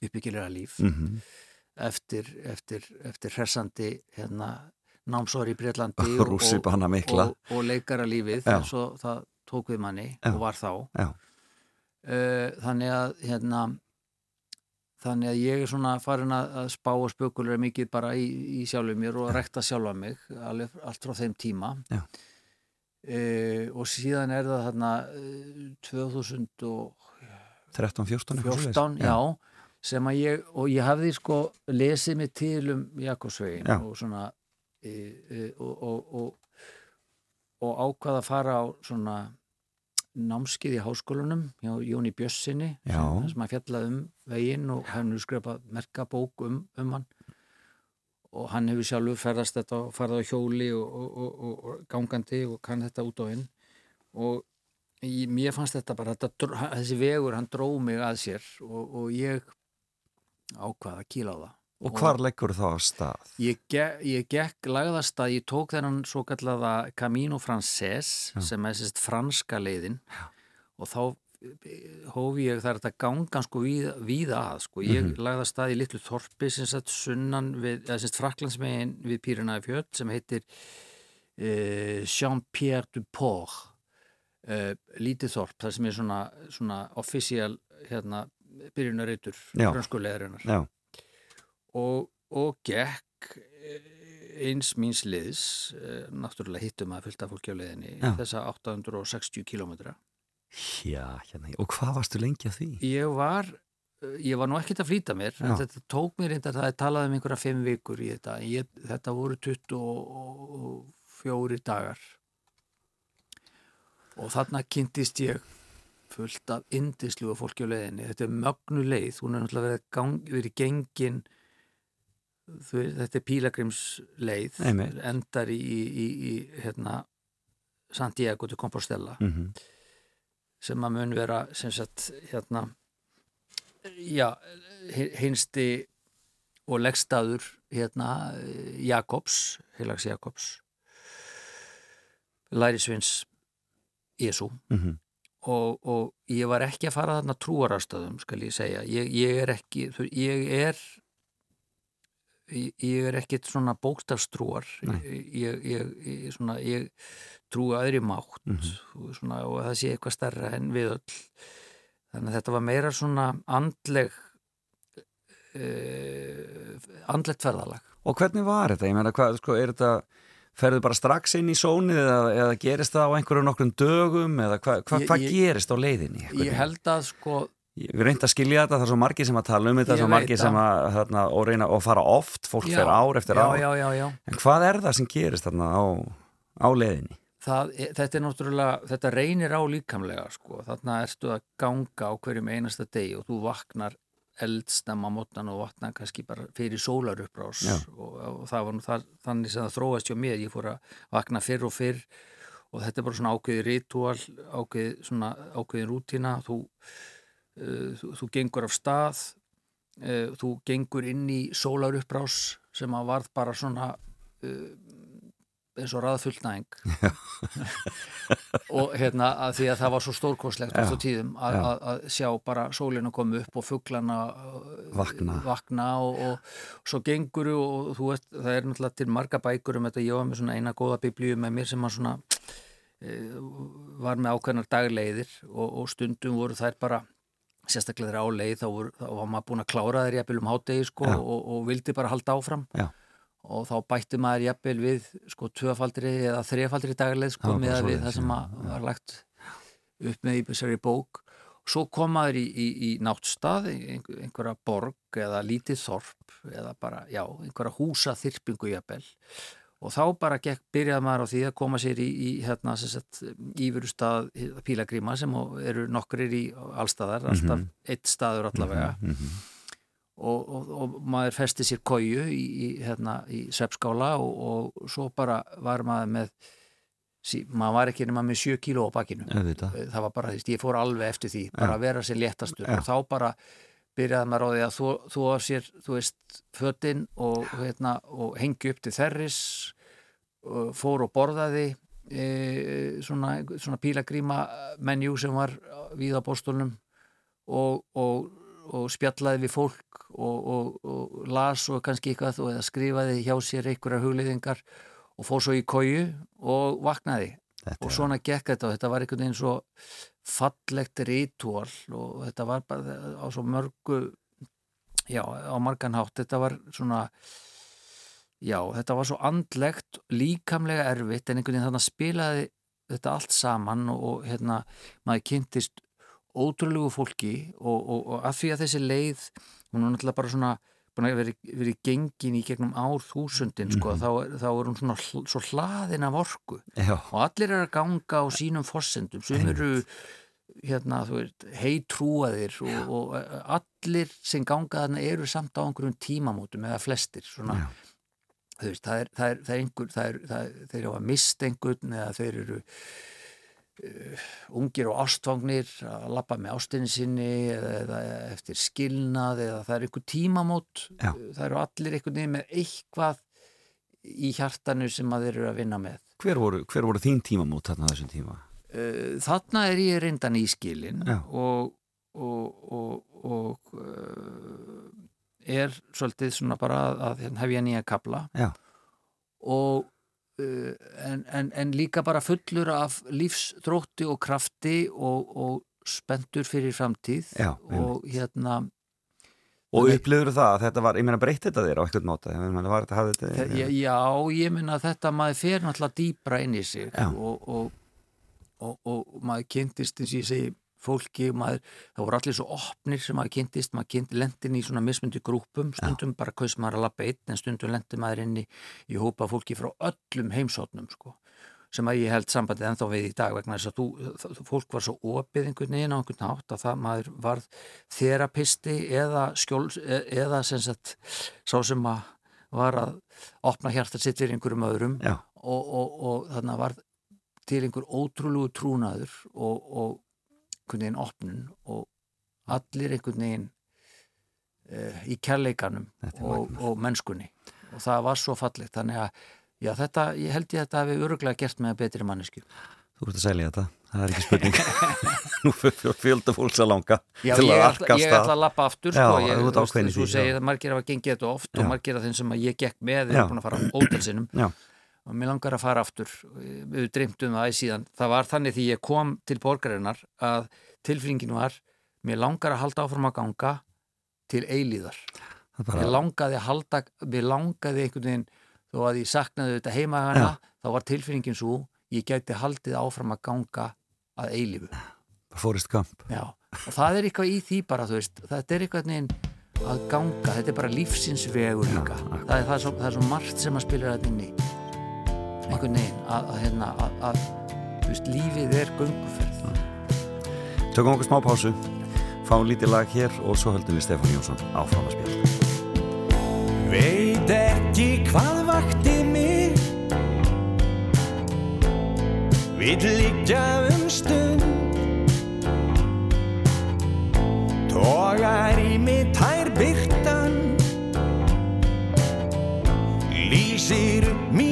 uppbyggilega líf mhm, eftir, eftir, eftir hressandi hérna, námsóri í Breitlandi og, mikla. og, og leikara lífið eins og það tók við manni Já. og var þá Já. Uh, þannig að hérna þannig að ég er svona farin að, að spá og spökulega mikið bara í, í sjálfu mér og rekta sjálfa mig alveg, allt frá þeim tíma Já. uh, og síðan er það þarna uh, 2014 13, 14 eitthvað svoleiðis. já, sem að ég og ég hafði sko lesið mig til um Jakobsvegin Já. og svona e, e, og, og, og, og ákvað að fara á svona námskið í háskólanum hjá Jóni Bjössinni sem, sem að fjalla um veginn og hann hefur skrifað merkabók um, um hann. Og hann hefur sjálfur ferðast þetta og farið á hjóli og, og, og, og, gangandi og kann þetta út á inn. Og ég, mér fannst þetta bara þetta, þessi vegur, hann dró mig að sér og, og ég ákvað að kýla á það Og hvar leggur þá að stað? Ég, ég gekk lagðast að ég tók þennan svo kallaða Camino Frances Já. sem er sérst franska leiðin Já. og þá eh, hóf ég þar þetta gangan sko víða, víða að sko. Ég Mhm. lagðast að í litlu þorpi sem sett sunnan við, eða sérst fraklandsmegin við Pýrinaði fjöld sem heitir uh, Jean-Pierre du Port uh, lítið þorp, það sem er svona, svona offisíal hérna, byrjunarreitur Já. franskulegarinnar Já, og, og gekk eh, eins míns liðs eh, náttúrulega hittum að fylgta fólki á leiðinni Já. þessa 860 kilometra já, hérna. Og hvað varstu lengi að því? ég var eh, ég var nú ekkert að flýta mér en Já. þetta tók mér reyndar, það er talað um einhverja fimm vikur í þetta, ég, þetta voru 24 dagar og þarna kynntist ég fullt af indislu og fólki á leiðinni þetta er mögnu leið, hún er náttúrulega verið, gang, verið gengin veist, þetta er pílagrimsleið endar í, í, í, hérna, Santiago de Compostela. Mm sem að mun vera sem sagt hérna já, hi- hinsti og leggstaður hérna Jakobs, heilags Jakobs lærisvins Jésu -hmm. og, og ég var ekki að fara þarna trúarastöðum skal ég segja, ég, ég er ekki ég er ég, ég er ekkit svona bókstafstrúar ég, ég, ég, svona, ég trúi að öðri mátt Mhm. og, svona, og það sé eitthvað starra en við öll þannig að þetta var meira svona andleg uh, andlegt ferðalag Og hvernig var þetta? Ég meina, hvað, sko, er þetta, ferðu bara strax inn í sónið eða, eða gerist það á einhverju nokkrum dögum eða hvað hva, hva ég- gerist á leiðinni? ég held að sko Ég reynd að skilja þetta, það er svo margir sem að tala um þetta, svo það. sem að, þarna, og reyna og fara oft, fólk Já, fer ár eftir já, ár. já, já, já. En hvað er það sem gerist þarna á, á leiðinni? Það, er- þetta er náttúrulega, þetta reynir á líkamlega sko, þarna ertu að ganga á hverjum einasta degi og þú vaknar eldstemma mótnan og vaknar kannski bara fyrir sólarupprás Já. og, og það var nú það, þannig sem það þróast hjá mér, ég fór að vakna fyrr og fyrr og þetta er bara svona ákveði ritual, ákveði svona ákveðin rútína, þú, þú, þú gengur af stað, uh, þú gengur inn í sólarupprás sem að varð bara svona uh, eins og raðfullnæðing. Og hérna að því að það var svo stórkostlegt Já, á tíðum að, að, að sjá bara sólinu koma upp og fuglana Vakna. vakna og, og svo gengur og þú veist, það er náttúrulega til marga bækur um þetta, ég var með svona eina góða biblíu með mér sem að svona e, var með ákveðnar dagleiðir og, og stundum voru þær bara sérstaklega þeirra á leið þá, voru, þá var maður búin að klára þeir jafnvel um hádegi sko, Já. og, og vildi bara halda áfram. Já. og þá bætti maður jafnvel við sko tvöfaldri eða þrefaldri dagleið sko með að við það sem að var lagt upp með í þessari bók. Og svo kom maður í, í, í náttstað einhver, einhverja borg eða lítið þorp eða bara, já, einhverja húsa þyrpingu jafnvel og þá bara gekk, byrjaði maður á því að koma sér í, í hérna, sem sagt, ífurustað pílagríma sem eru nokkrir í allstaðar, alltaf eitt staður allavega Mm -hmm. og, og, og maður festi sér kóju í, í, hérna, í sveppskála og, og svo bara var maður með sí, maður var ekki nema með 7 kíló á auðvitað. það var bara, veist, ég fór alveg eftir því bara að vera sér léttastur Já. og þá bara byrjaði maður á því að þú, þú á sér, þú veist, fötin og, hérna, og hengi upp til þerris fór og borðaði e, svona, svona pílagríma menjú sem var við á bóstólnum og, og, og spjallaði við fólk og, og, og las og kannski eitthvað og skrifaði hjá sér einhverjar hugleiðingar og fór svo í kóju og vaknaði Þetta og svona gekk þetta og þetta var einhvern veginn svo fallegt rítúal og þetta var bara á svo mörgu já, á margan hátt. Þetta var svona já, þetta var svo andlegt líkamlega erfitt en einhvern veginn þannig spilaði þetta allt saman og, og hérna, maður kynntist ótrúlegu fólki og, og, og að því að þessi leið hún er náttúrulega bara svona að verið, verið gengin í gegnum ár þúsundin sko, þá, er- þá er hún svona hl, svo hlaðin af orku. Já, og allir er að ganga á sínum forsendum. Sem eru hérna, heitrúaðir og, og allir sem ganga þarna eru samt á einhverjum tímamótum eða flestir svona, veist, það er, það er, það er einhver er, er, þeir eru að mist einhvern eða þeir eru ungir og ástfangnir að lappa með ástinni sinni eða, eftir skilnað eða það er einhver tímamót Já. það eru allir einhvern veginn með eitthvað í hjartanu sem að þeir eru að vinna með hver voru, hver voru þín tímamót þarna þessum tíma? Uh, þarna er ég reyndan í skilin og, og, og, og uh, er svolítið svona bara að, að hérna hef ég nýja kapla Já. og uh, en, en, en líka bara fullur af lífsdrótti og krafti og, og spendur fyrir framtíð Já, og hérna Og upplifur það að þetta var, ég meina breytti þetta þér á eitthvað móta? Ég meina, var þetta, hafði þetta, Þe- Já, ég að þetta maður fer náttúrulega dýbra inn í sig og, og, og, og maður kynntist eins og ég segi fólki, maður, það voru allir svo opnir sem maður kynntist, maður kynnt lendin í svona mismundi grúpum, stundum bara kaus maður að lappa einn en stundum lendi maður inn í, í hópa fólki frá öllum heimsóknum sko sem að ég held sambandið ennþá við í dag vegna þess að þú, fólk var svo opið einhvern veginn á einhvern hátt að það maður varð þerapisti eða skjól e- eða sem sagt sá sem að var að opna hjarta sitt fyrir einhverjum öðrum Já. og, og, og þannig var til einhver ótrúlegu trúnaður og, og einhvern veginn opnun og allir einhvern veginn uh, í kærleikanum og, og mennskunni. Og það var svo fallegt. Þannig að já, þetta, ég held ég að þetta hafi öruglega gert með betri mannesku Þú ert að selja þetta, það er ekki spurning. Nú fjölda fólks að langa Já, til að ætla, arkast ég ætla að lappa aftur Já, sko, ég, veist, þú segir að margir hafa gengið þetta oft Já. og margir af þeim sem ég gekk með er búin að fara ótalsinum Já. Og mér langar að fara aftur. Við dreymtum það í síðan. Það var þannig því ég kom til borgarinnar að tilfinningin var mér langar að halda áfram að ganga til eilíðar. Er mér bara, langaði að halda mér langaði einhvern veginn þó að ég saknaði þetta heima hana þá var tilfinningin svo ég gæti haldið áfram að ganga að eilífu. Forrest Gump Já, og það er eitthvað í því bara, veist, þetta er eitthvað neginn að ganga, þetta er bara lífsins vegur líka, það er, það, er svo, það er svo margt sem að spila þetta inn í einhvern veginn að, að, hérna, að, að þú veist, lífið er gönguferð. Tökum okkur smá pásu Fáum lítið lag hér og svo höldum við Stefán Jónsson áfram að spila Veit ekki hvað vakti mig. Vill liggja um stund. Tógar í mig tær byrtan Lýsir upp mína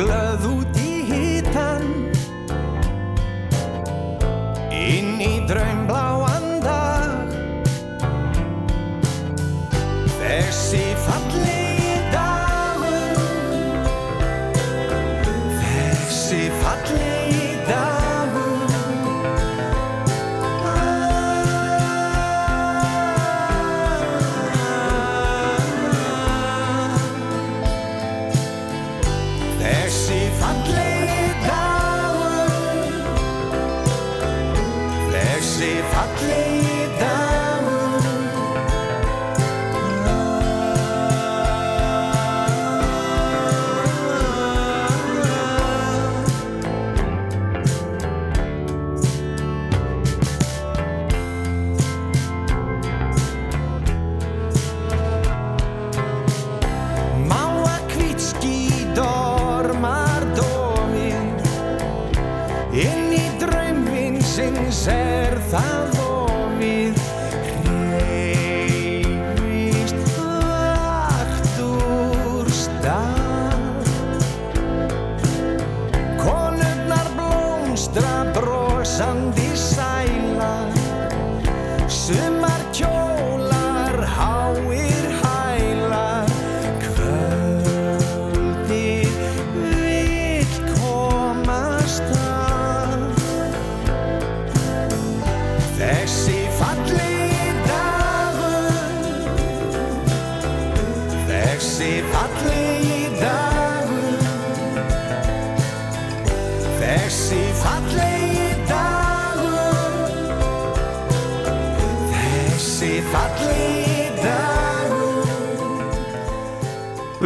gengur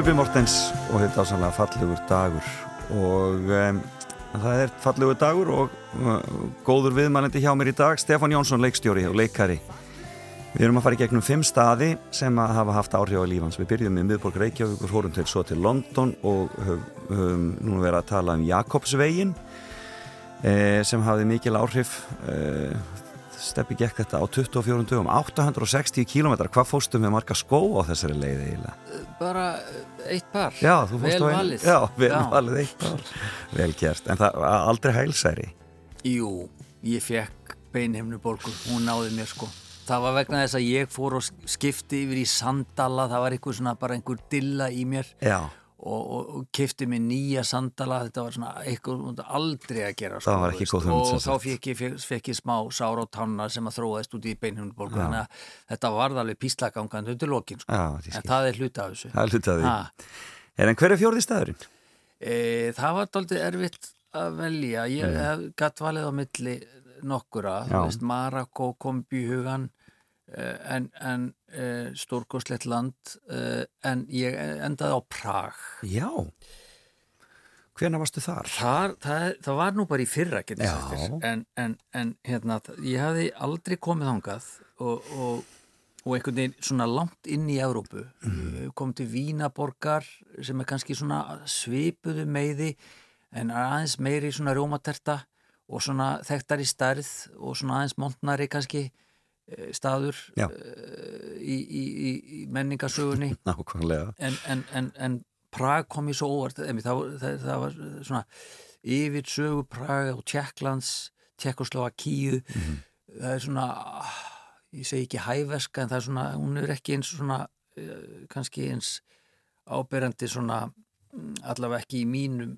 Bubi Mortens og þetta ásanlega fallegur dagur. Og um, það er fallegur dagur og uh, góður viðmælindi hjá mér í dag Stefán Jónsson, leikstjóri og leikari. Við erum að fara í gegnum fimm staði sem að hafa haft áhrif á lífans. Við byrjum með miðborg Reykjavík og fórum til svo til London og höfum nú verið að tala um Jakobsvegin eh, sem hafði mikil áhrif eh, steppi gekk þetta á 24 dögum 860 km, hvað fóstu með marga skó á þessari leiði eiginlega? Bara eh, eitt par. Já, þú fórst Vel valið. Já, vel Já. valið eitt par Vel gert, en það aldrei hælsæri Jú, ég fekk beinheimnubólgu, hún náði mér sko. Það var vegna þess að ég fór og skipti yfir í sandala, það var eitthvað svona bara einhver dilla í mér Já, og, og, og kifti mér nýja sandala, þetta var svona eitthvað aldrei að gera sko, var veist. Og þá fekk ég, fekk, fekk ég smá sár á tanna sem að þróaðist út í beinheimnubólgu, þannig að þetta varð alveg píslagangandi undir lokin sko. já, En það er hluta af þessu. Það Ha. Er en hver er fjórði staðurinn? E, það var doldið erfitt að velja. Ég Mm. hef gatt valið á milli nokkura. Veist, Marako kom upp í hugan eh, en, en e, stórkoslegt land e, en ég endaði á Prag. Já Hvenær varstu þar? Þar, það, það var nú bara í fyrra getið Já. sagt en, en, en hérna, ég hafði aldrei komið þangað og, og, og einhvern veginn svona langt inn í Evrópu Mhm. kom til Vínaborgar sem er kannski svona svipuðu meiði en aðeins meiri svona rjómaterta og svona þekktar í stærð og svona aðeins montnari kannski eh, staður Já. eh, í, í, í, í menningasögunni Nákvæmlega. En, en, en, en Prag kom ég svo óvart emi, það, það, það var svona yfir sögu Prag og Tjekklands Tjekkoslovakíu það er svona ég segi ekki hæveska en það er svona, hún er ekki eins svona eh, kannski eins áberandi svona mm, allavega ekki í mínum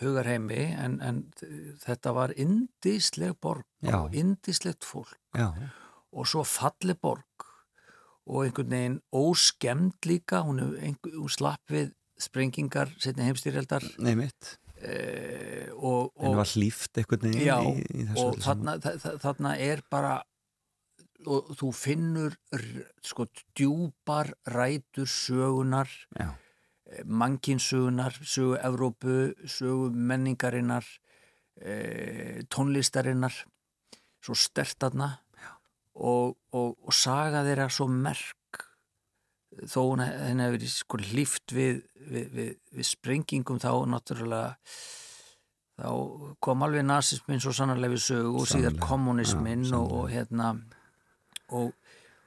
hugarheimi en, en þetta var indisleg borg og indislegt fólk. Já, og svo falli borg. Og einhvern veginn óskemd líka, hún, einhver, hún slapp við sprengingar setni heimstyrjaldar nei mitt e, og, En og, var hlýft einhvern veginn já, í, í þessu og þarna, þa- þa- þarna er bara og þú finnur sko djúpar rætur sögunar Já, mannkinsögunar, sögu Evrópu, sögu menningarinnar, e, tónlistarinnar, svo stertarna og, og, og saga þeirra svo merk þó henni hefur verið sko hlýft við, við, við, við sprengingum þá náttúrulega þá kom alveg nazismin svo sannarlega við sögu og Sannarlega, kommunismin já, og, og hérna og,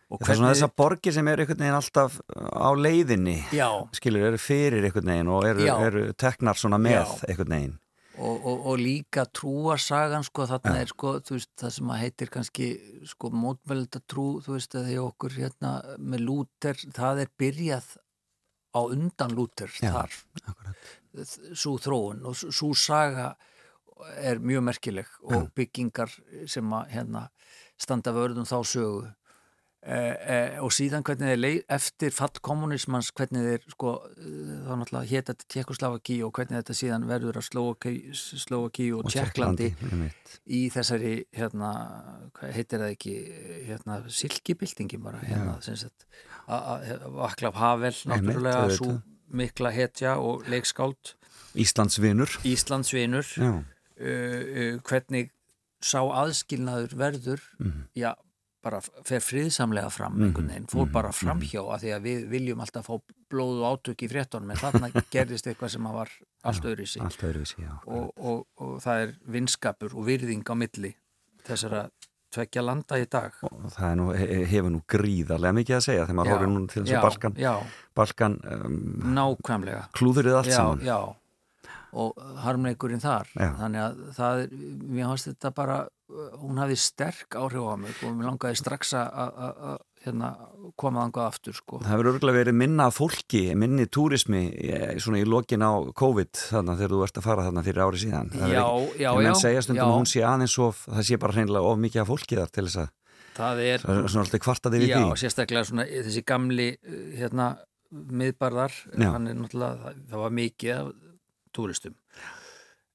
og það er svona þessar borgir sem eru einhvern veginn alltaf á leiðinni já, skilur, eru fyrir einhvern veginn og eru, eru teknar svona með Já. einhvern veginn og, og, og líka trúarsagan sko þarna er sko veist, það sem að heitir kannski sko mótmælda trú þú veist að því okkur hérna með Lúter það er byrjað á undan Lúter Já, þar. akkurat. svo þróun og svo saga er mjög merkileg og byggingar sem að hérna standa vörðum þá sögu Eh, eh, og síðan hvernig þeir leið eftir fall kommunismans hvernig þeir sko eh, þá náttúrulega hétt þetta Tjekkoslavaki og hvernig þetta síðan verður að Slovaki og Tjekklandi einmitt. í þessari hérna, heitir það ekki hérna, silkibildingi bara hérna, sem sagt, a- a- Vaklav Havel náttúrulega svo mikla hetja og leikskáld. Íslandsvinur Íslandsvinur uh, uh, hvernig sá aðskilnaður verður Mhm. já, bara fer friðsamlega fram einhvern veginn, fór bara framhjá af því að við viljum alltaf fá blóð og átök í fréttonum en þarna gerðist eitthvað sem að var allt öðru í sig og, og, og það er vinskapur og virðing á milli þessara tveggja landa í dag. Og það nú, he- hefur nú gríðarlega mikið að segja þegar maður horfir nú til þessu Balkan, já, Balkan um, nákvæmlega. klúðurið allt já, saman. já. Og harmleikurinn þar. Já. þannig að það mér fannst þetta bara hún hafði sterk áhrif á mig og mér langaði strax að- hérna, koma þangað aftur sko. Það hefur örgulega verið minna fólki, minni túrismi eh, svona í lokin á COVID þannig þegar þú ert að fara þarna fyrir ári síðan já, ekki- já, en já, segja stundum já, að hún sé aðeins of það sé bara hreinlega of mikið af fólki þar til þess að það er svona alltaf kvartaði við já, því sérstaklega svona þessi gamli uh, hérna, miðbarðar Já. hann er náttúrulega, það, það var mikið af túristum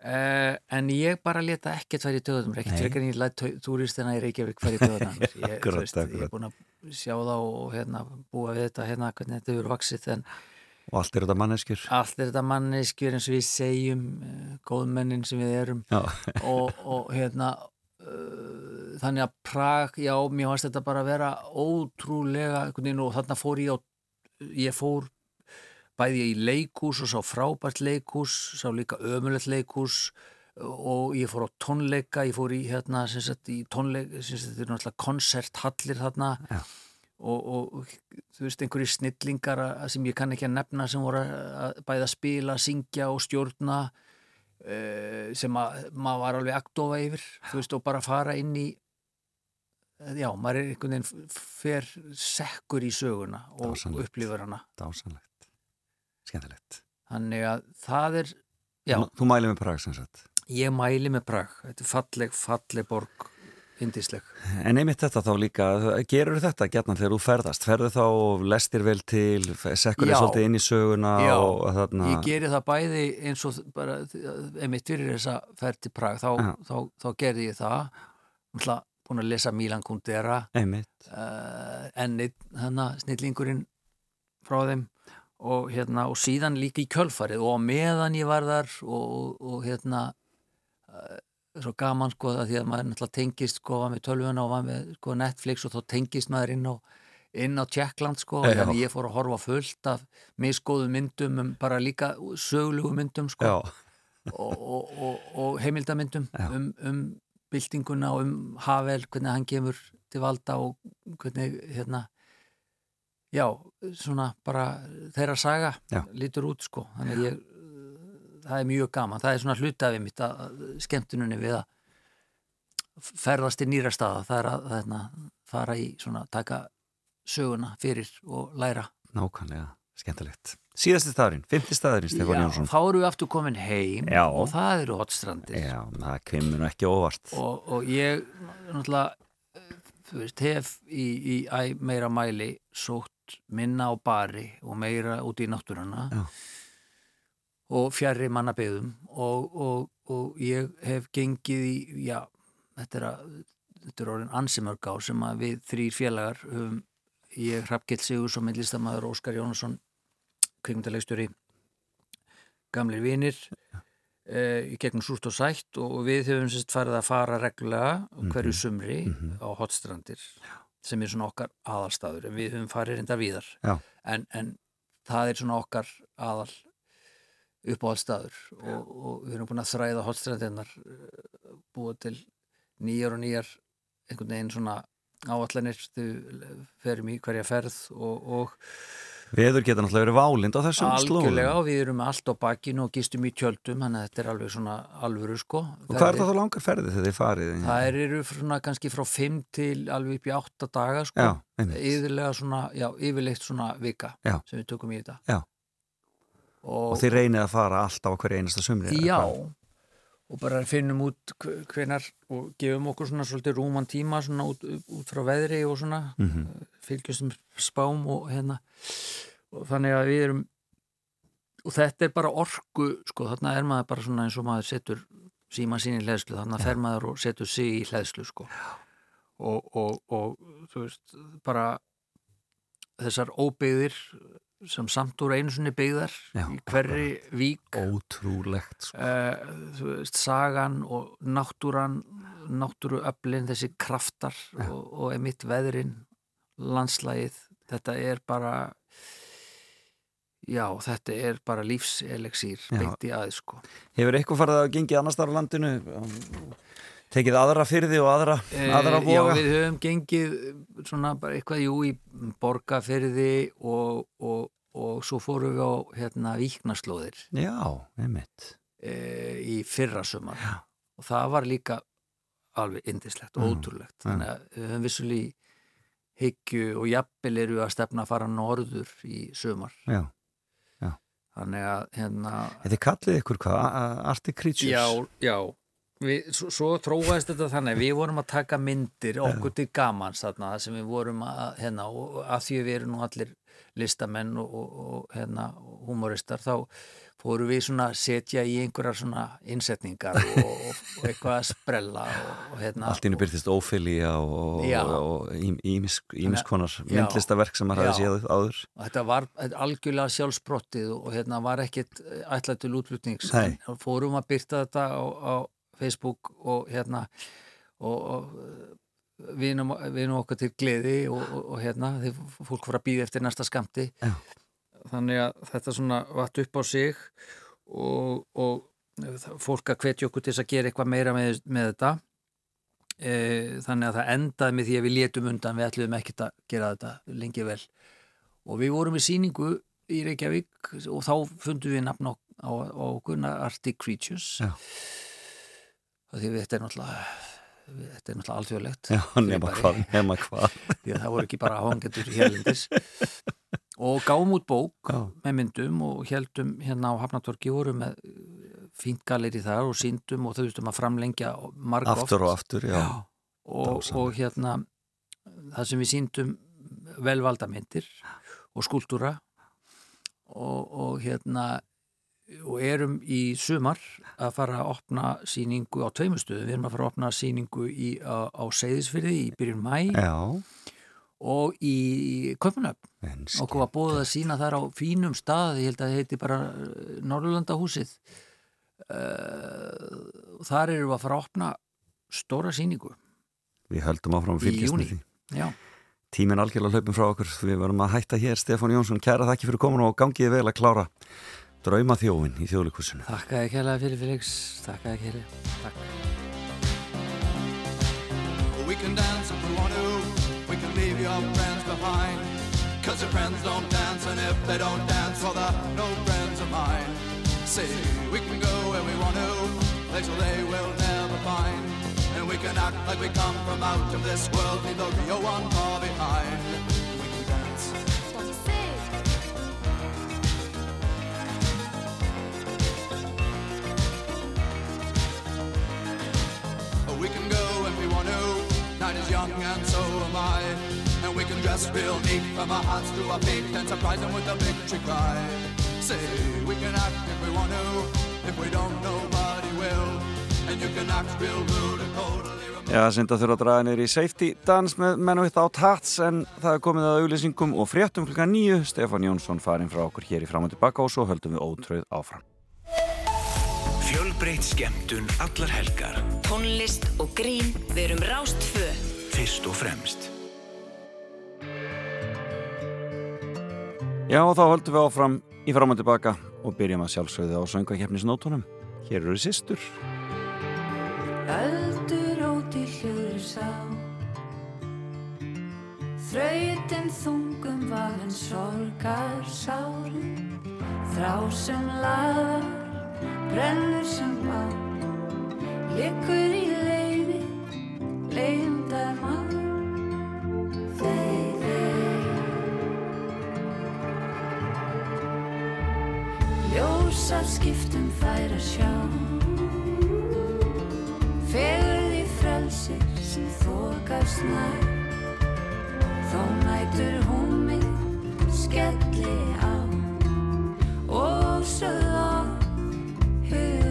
Uh, en ég bara leta ekkert í döðum ekkert frekar ég læt túristina í Reykjavík í döðum ég, ég er búin að sjá það og hérna, búa við þetta hérna, hvernig þetta hefur vaksið en og allt er þetta manneskjur. allt er þetta manneskjur eins og við segjum uh, góðmennin sem við erum. Og, og hérna uh, þannig að Prag, já, mér varst þetta bara að vera ótrúlega og þarna fór ég á ég fór bæði í leikús og sá frábært leikús sá líka ömulegt leikús og ég fór á tónleika ég fór í hérna sem sagt í tónleika sem sagt þetta er náttúrulega konserthallir þarna Já. og, og þú veist einhverju snillingar sem ég kann ekki að nefna sem voru að bæða að spila, syngja og stjórna uh, sem að maður var alveg aktofa yfir þú veist og bara fara inn í já, maður er einhvern veginn fer sekkur í söguna og Dásamlegt. upplifur hana dásanlegt skemmtilegt. Þannig að það er já, Þú, mælið með Prag sem sagt? Ég mæli með Prag. Þetta er falleg, falleg borg indisleg En einmitt þetta þá líka, gerur þetta gætna þegar þú ferðast, ferðu þá og lestir vel til, sekkur þér svolítið inn í söguna Já, og þarna ég geri það bæði eins og bara einmitt fyrir þessa ferð til Prag þá, Já. þá, þá gerði ég það. Náttúrulega búin að lesa Milan Kundera. Einmitt, uh, ennið þannig snillingurinn frá þeim og, hérna, og síðan líka í kjölfarið og meðan ég var þar og, og hérna uh, svo gaman sko að því að maður náttúrulega tengist sko var með tölvuna og var með sko, Netflix og þá tengist maður inn á inn á Tjekkland sko og Já. þannig ég fór að horfa fullt af misgóðu myndum um bara líka söglugu myndum sko og, og, og, og heimildamyndum Já. um, um byltinguna og um Havel, hvernig hann kemur til valda og hvernig hérna já, svona bara þeirra saga Já. lítur út sko. Þannig að ég, það er mjög gaman. Það er svona hlutafið mitt að skemmtununni við að ferðast til nýra staða, það er að hérna, fara í svona, taka söguna fyrir og læra. Nákvæmlega, skemmtilegt. Síðasti staðurinn, fymti staðurinn, Stefán Jónsson. þá eru við aftur komin heim Já. og það eru hotstrandir Já, það kemur nú ekki óvart. Og, og ég náttúrulega þú veist, hef í, í æ, meira mæli sótt minna á bari og meira út í náttúruna Já. og fjarrri mannabyggðum og, og, og ég hef gengið í, já, þetta er, að, þetta er orðin ansimörg á sem að við þrýr félagar höfum, ég Hrafgill Sigurs og myndlistamæður Óskar Jónasson kvikmyndalegstjóri gamlir vinir uh, í gegnum súrt og sætt og við höfum sérst farið að fara reglulega hverju sumri á hotstrandir sem er svona okkar aðalstaður. En við höfum farið reynda víðar en, en það er svona okkar aðal uppáhaldstaður og, og við erum búin að þræða hotstrandirnar uh, búa til nýjar og nýjar einhvern veginn svona áallanir þegar ferum í hverja ferð og, og Veður geta náttúrulega verið válind á þessum slóðum algjörlega og við erum allt á bakinu og gistum í tjöldum þannig að þetta er alveg svona alvöru sko Og hvað er það þá langar ferði þegar þið farið? Það eru svona kannski frá 5 til alveg upp í 8 daga sko Já, yfirlega svona, já, yfirleitt svona vika Já. sem við tökum í þetta Já. og, Og þið reynið að fara alltaf hverju einasta sumri Já? Og bara finnum út hve- hvenar og gefum okkur svona svolítið rúman tíma svona út, út frá veðri og svona mm -hmm. fylgjumstum spám og hérna. Og þannig að við erum og þetta er bara orku sko, þarna er maður bara svona eins og maður setur síma sín í hlæðslu, þarna fer maður og setur sig í hlæðslu sko. Og, og, og þú veist bara þessar óbyggðir sem samt úr einu sinni byggðar Já, í hverri vík Ótrúlegt sko. uh, þú veist, sagan og náttúran náttúruöflin, þessi kraftar og, og emitt veðrin landslægið, þetta er bara já, þetta er bara lífseleksýr Já. beint í aðeins sko Hefur eitthvað farið að gengi annars þar á landinu? Tekið aðra fyrði og aðra, aðra Eh, Já, við höfum gengið svona bara eitthvað, jú, í borgarferði og, og, og svo fórum við á hérna víknaslóðir Já, einmitt. e, í fyrra sumar Já. og það var líka alveg indislegt og Mm, ótrúlegt þannig að við höfum vissulega hyggju og jafnvel eru að stefna að fara norður í sumar Já. þannig að hérna Þetta er kallið ykkur hvað? A- Arctic Creatures? Já, já við, svo, svo tróðast þetta þannig við vorum að taka myndir okkur til gamans þarna þar sem við vorum að hérna, og að því við erum nú allir listamenn og, og, og hérna, humoristar þá fórum við svona að setja í einhverjar svona innsetningar og, og, eitthvað að sprella og, hérna. Allt innu byrtist ófylgja og, ímiskonar myndlistaverk sem maður hafi séð áður. og þetta var algjörlega sjálfsbrottið og hérna var ekkit ætlað til útlutnings fórum að byrta þetta á, á Facebook og hérna og, og vinum, vinum okkar til gleði og, og, og hérna þegar fólk fór að býða eftir næsta skamti Já. þannig að þetta svona vatt upp á sig og, og það- fólk að hvetja okkur til að gera eitthvað meira með, með þetta e, þannig að það endaði með því að við létum undan við ætluðum ekkert að gera þetta lengi vel og við vorum í síningu í Reykjavík og þá fundum við nafn á, á, á Gunnar Arctic Creatures Já. Og því þetta er náttúrulega þetta er náttúrulega alþjóðlegt Já, nema hvað, nema hvað. því að það voru ekki bara áhengendur hérlendis og gáum út bók Já. með myndum og heldum hérna á Hafnatorki voru með fínt galeri þar og síndum og þau veistum að framlengja marg Aftur og aftur, já. og, Dásamlegt. og hérna það sem við síndum velvalda myndir og skúltúra og, og hérna og erum í sumar að fara að opna síningu á tveimustuðu, við erum að fara að opna síningu í, á, á Seyðisfyrði í byrjun mæ Já, og í Köpunöfn okkur var búið að sína þar á fínum stað ég held að það heiti bara Norrlandahúsið uh, þar erum við að fara að opna stóra síningu við höldum áfram að Í fylgjast júní. með því. já, Tíminn algjörlega hlaupin frá okkur. Við verum að hætta hér, Stefán Jónsson. Kæra þakki fyrir komin og gangiði vel að klára drauma þjófin í þjóðlíkursinu. þakka ekki hérlega fyrir Felix þakka ekki hérlega Takk. We can dance if we want to. We can leave your friends behind. Cause your friends don't dance, and if they don't dance, well, they're no friends of mine. See, we can go where we want to, places they will never find. And we can act like we come from out of this world, leave the real one far behind. We can go if we want to. Night is young and so am I. And we can dress real neat from our hearts to our feet and surprise them with a victory cry. Say we can act if we want to. If we don't, nobody will. And you can act real rude and totally. Já, synda þurfa að draga niður í safety dans með menn og á tats en það er komið að auðlýsingum og fréttum klukka nýju. Stefán Jónsson farinn frá okkur hér í fram og tilbaka og svo höldum við ótröð áfram. Fjölbreytt skemmtun allar helgar. Tónlist og grín við erum Rástfö Fyrst og fremst. Já, og þá höldum við áfram í fram og tilbaka og byrjum að sjálfsögðu á söngakefnisnótunum. Hér eru systur. Öldur út í hljóður sá Þrautin þungum vafinn sorgar sárum Þrá sem lagar, brennur sem bá Liggur í leiði, leiðindar má Þeir, þeir. Ljósar skiptum þær að sjá. Missir sem þokast nær. Þá mætur hún mig skelli á. Og sögð á Hey.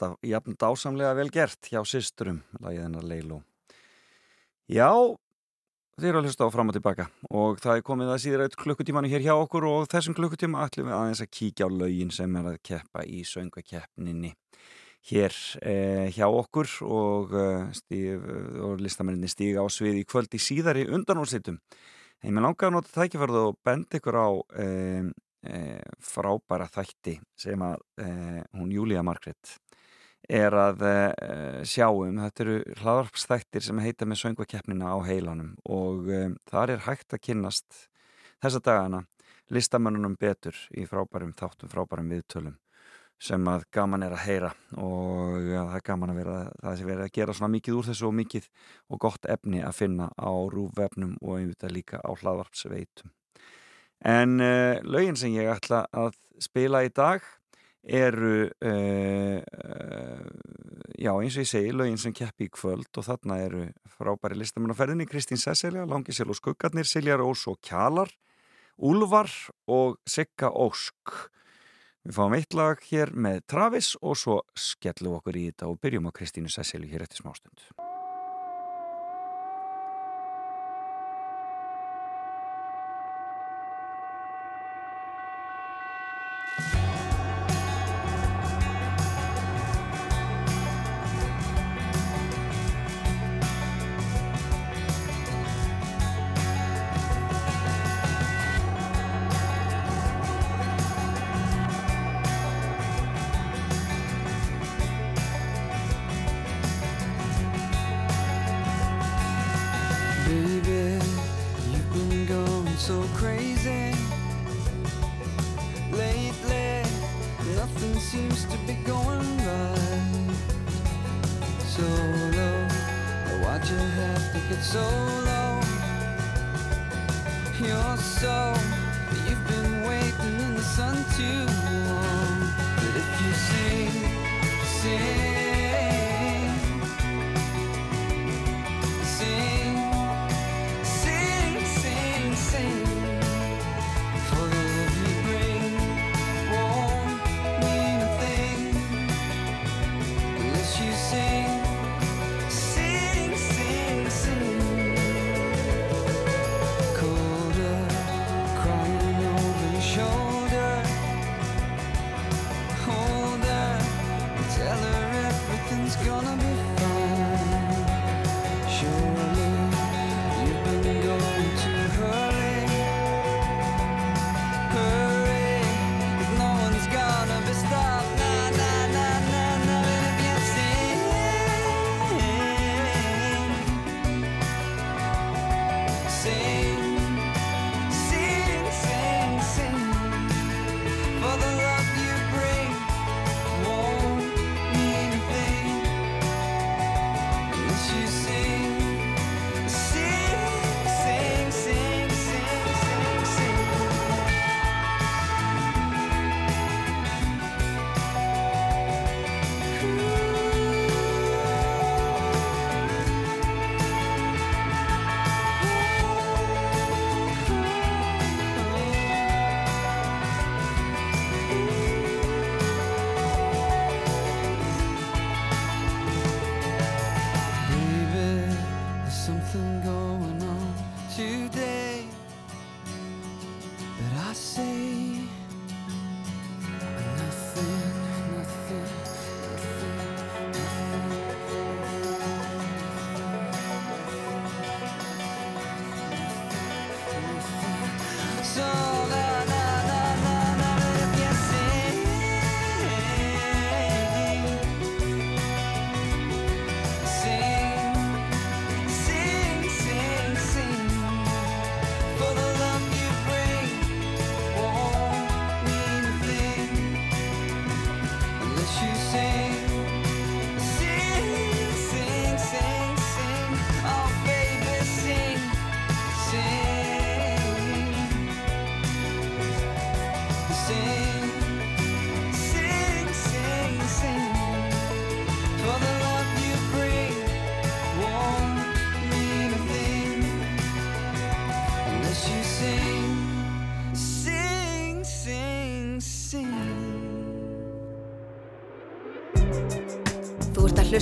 Alltaf jafn dásamlega vel gert hjá systurum, lagið hennar Leiló. Já, þið eru að hlusta á fram og tilbaka og það er komið að síðra eitt klukkutímanu hér hjá okkur og þessum klukkutíma ætlum við aðeins að kíkja á lögin sem er að keppa í söngakeppninni hér eh, hjá okkur og, eh, stíf, og listamenninni stíga á svið í kvöld í síðari undanúrslitum. En mér langar að nota tækifærið og benda ykkur á eh, eh, frábæra þætti sem að eh, hún Júlía Margrét er að eh, sjá um. Þetta eru hlaðarpsþættir sem heita með söngvakeppnina á heilanum og eh, þar er hægt að kynnast þessa dagana listamönnunum betur í frábærum þáttum, frábærum viðtölum sem að gaman er að heyra og ja, það er gaman að vera það sem verið að gera svona mikið úr þessu og mikið og gott efni að finna á rúvefnum og einvitað líka á hlaðvarpsveitum En uh, lögin sem ég ætla að spila í dag eru, uh, já eins og ég segi, lögin sem keppi í kvöld og þarna eru frábæri listamenn á ferðinni, Kristín Sesselja, Langisel og Skuggarnir, Siljar Ós og Kjalar, Úlfar og Sigga Ósk. Við fáum eitt lag hér með Travis og svo skellum við okkur í þetta og byrjum á Kristínu Sesselju hér eftir smástund.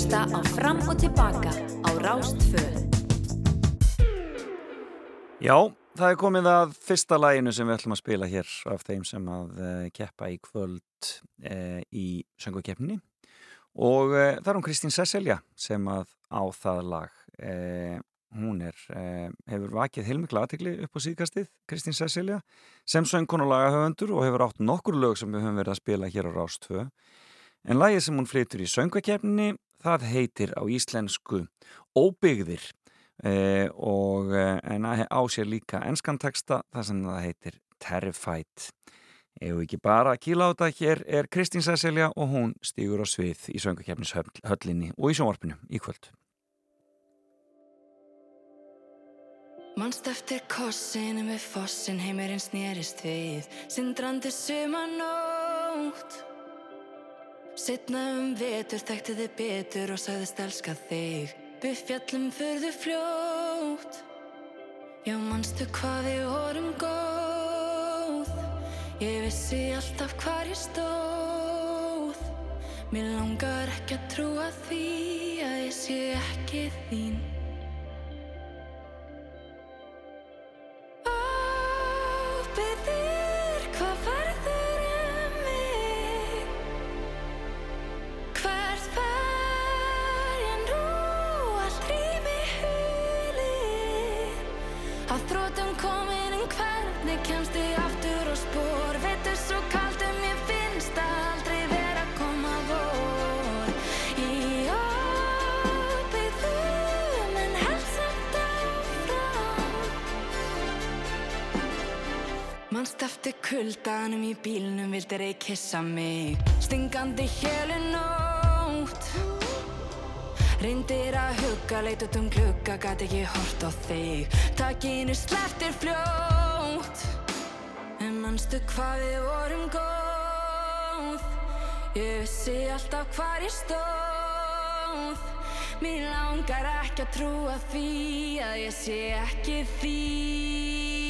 Hlusta á Fram og Tilbaka á Rástfö. Já, það er komið að fyrsta læginu sem við ætlum að spila hér af þeim sem að uh, keppa í kvöld uh, í söngukeppninni og uh, það er hún Kristín Sesselja sem að á það lag. Uh, hún er, hefur vakið heilmikla aðtegli upp á síðkastið Kristín Sesselja sem söngkon og lagahöfundur og hefur átt nokkur lög sem við höfum verið að spila hér á Rástfö en lagið sem hún flytur í söngukeppninni það heitir á íslensku Óbyggðir eh, og eh, en á sér líka enskan texta þar sem það heitir Terrified. Ef ekki bara að kýla á þetta, hér er Kristín Cecilia og hún stígur á svið í söngakefnishöllinni og í sjónvarpinu í kvöld. Manst eftir kossinu með fossin heimurinn snerist við Sindrandi sumanótt Setna um vetur þekkti þið betur og sagðist elska þig. Buffjallum fyrðu fljótt. Já, manstu hvað við vorum góð? Ég vissi alltaf hvar ég stóð. Mér langar ekki að trúa því að ég sé ekki þín Manst eftir kuldanum í bílnum vildir ei kissa mig. Stingandi hélu nótt. Reyndir að hugga, leit út um glugga, gat ekki hort á þig. Takinu sleftir fljótt. En manstu hvað við vorum góð? Ég vissi alltaf hvar ég stóð. Mér langar ekki að trúa því að ég sé ekki þín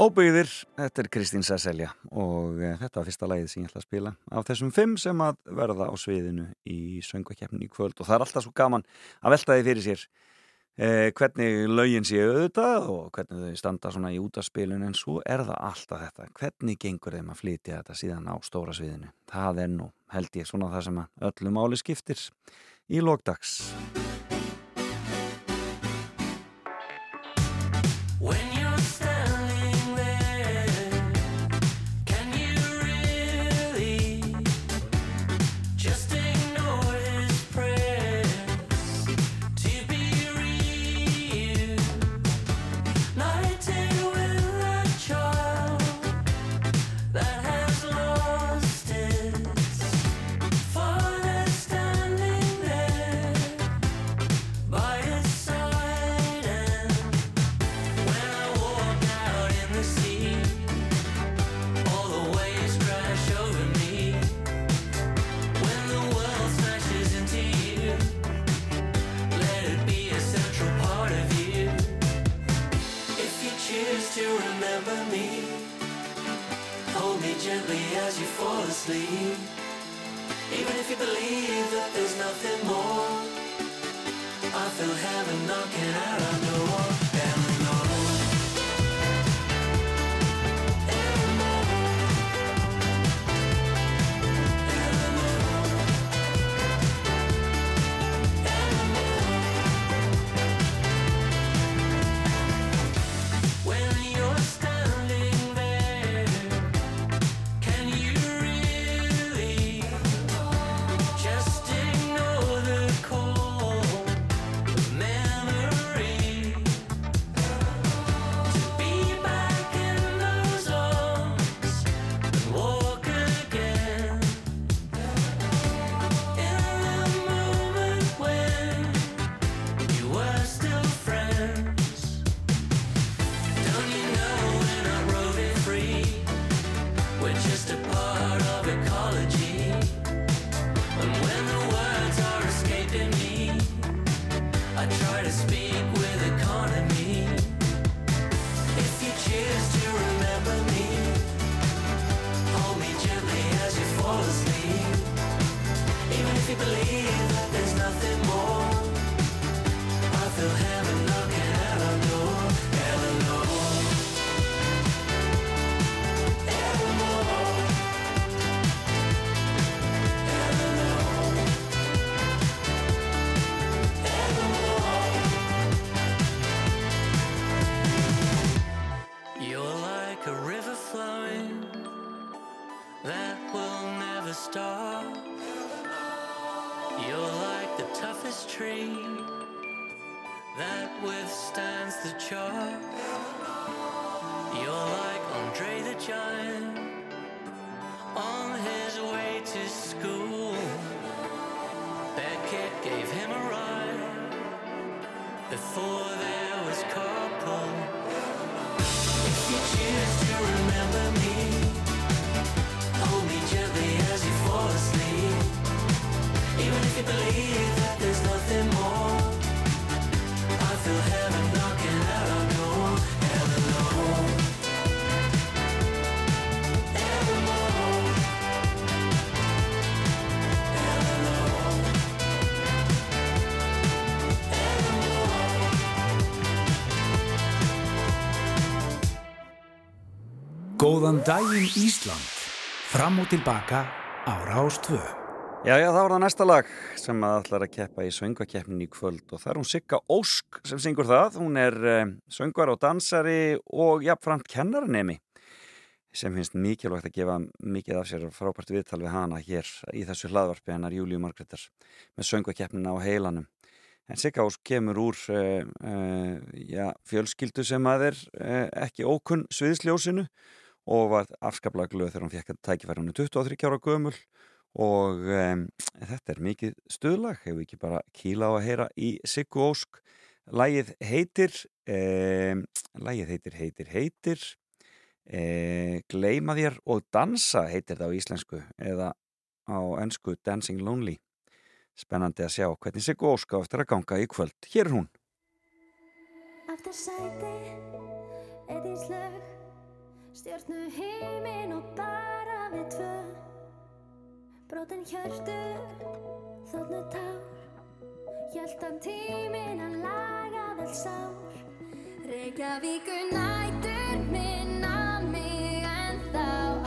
Óbyggðir, þetta er Kristín Sesselja og uh, þetta var fyrsta lagið sem ég ætla að spila af þessum fimm sem að verða á sviðinu í söngvakeppnin í kvöld og það er alltaf svo gaman að velta því fyrir sér uh, hvernig lögin séu auðvitað og hvernig þau standa svona í útaspilun en svo er það alltaf þetta hvernig gengur þeim að flytja þetta síðan á stóra sviðinu? Það er nú, held ég, svona það sem að öllu máli skiptir í lókdags you Góðan daginn Ísland. Fram og tilbaka á Rástvö. Já, já, það var það næsta lag sem að ætlar að keppa í söngvakeppnin í kvöld og það er hún Sigga Ósk sem syngur það. Hún er uh, söngvar og dansari og jafnframt kennaranemi sem finnst mikilvægt að gefa mikið af sér frábært viðtal við hana hér í þessu hlaðvarpi hennar Júliu Margreðar með söngvakeppnina á heilanum. En Sigga Ósk kemur úr uh, uh, já, fjölskyldu sem að er uh, ekki ókunn sviðsljósinu og var afskaplega glöð þegar hún fekk að tækifæri hún er 23 ára gömul og um, þetta er mikið stuðlag, hefur ekki bara kíla á að heyra í Siggu Ósk. Lægið heitir, um, lægið heitir, heitir, heitir, um, Gleima þér og dansa heitir það á íslensku eða á ennsku Dancing Lonely. Spennandi að sjá hvernig Siggu Ósk á eftir að ganga í kvöld. Hér er hún. Aftur sæti, eitt í slög Stjörnu heimin og bara við tvö. Brotin hjörtu, þóttnu tár. Hjæltan tímin að laga vel sár. Reykjavíkur nætur minna mig en þá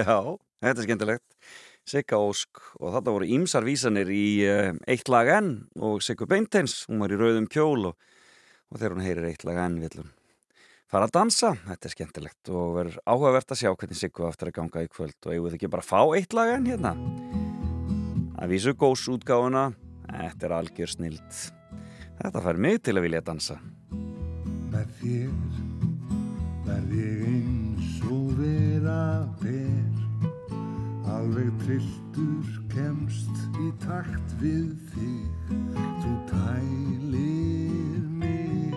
Já, þetta er skemmtilegt. Sigga Ósk og þetta voru ímsar vísanir í uh, eitt lag enn og Siggu Beinteins, hún var í rauðum kjól og, og þegar hún heyrir eitt lag enn villum fara að dansa, þetta er skemmtilegt og verður áhugavert að sjá hvernig Siggu aftur að ganga í kvöld og eigum við ekki bara að fá eitt lag enn hérna? Að vísu góðs útgáfuna þetta er algjör snild. Þetta fær mig til að vilja dansa. Með þér verð ég eins og vera ber Alveg trilltur kemst í takt við þig. Þú tælir mig.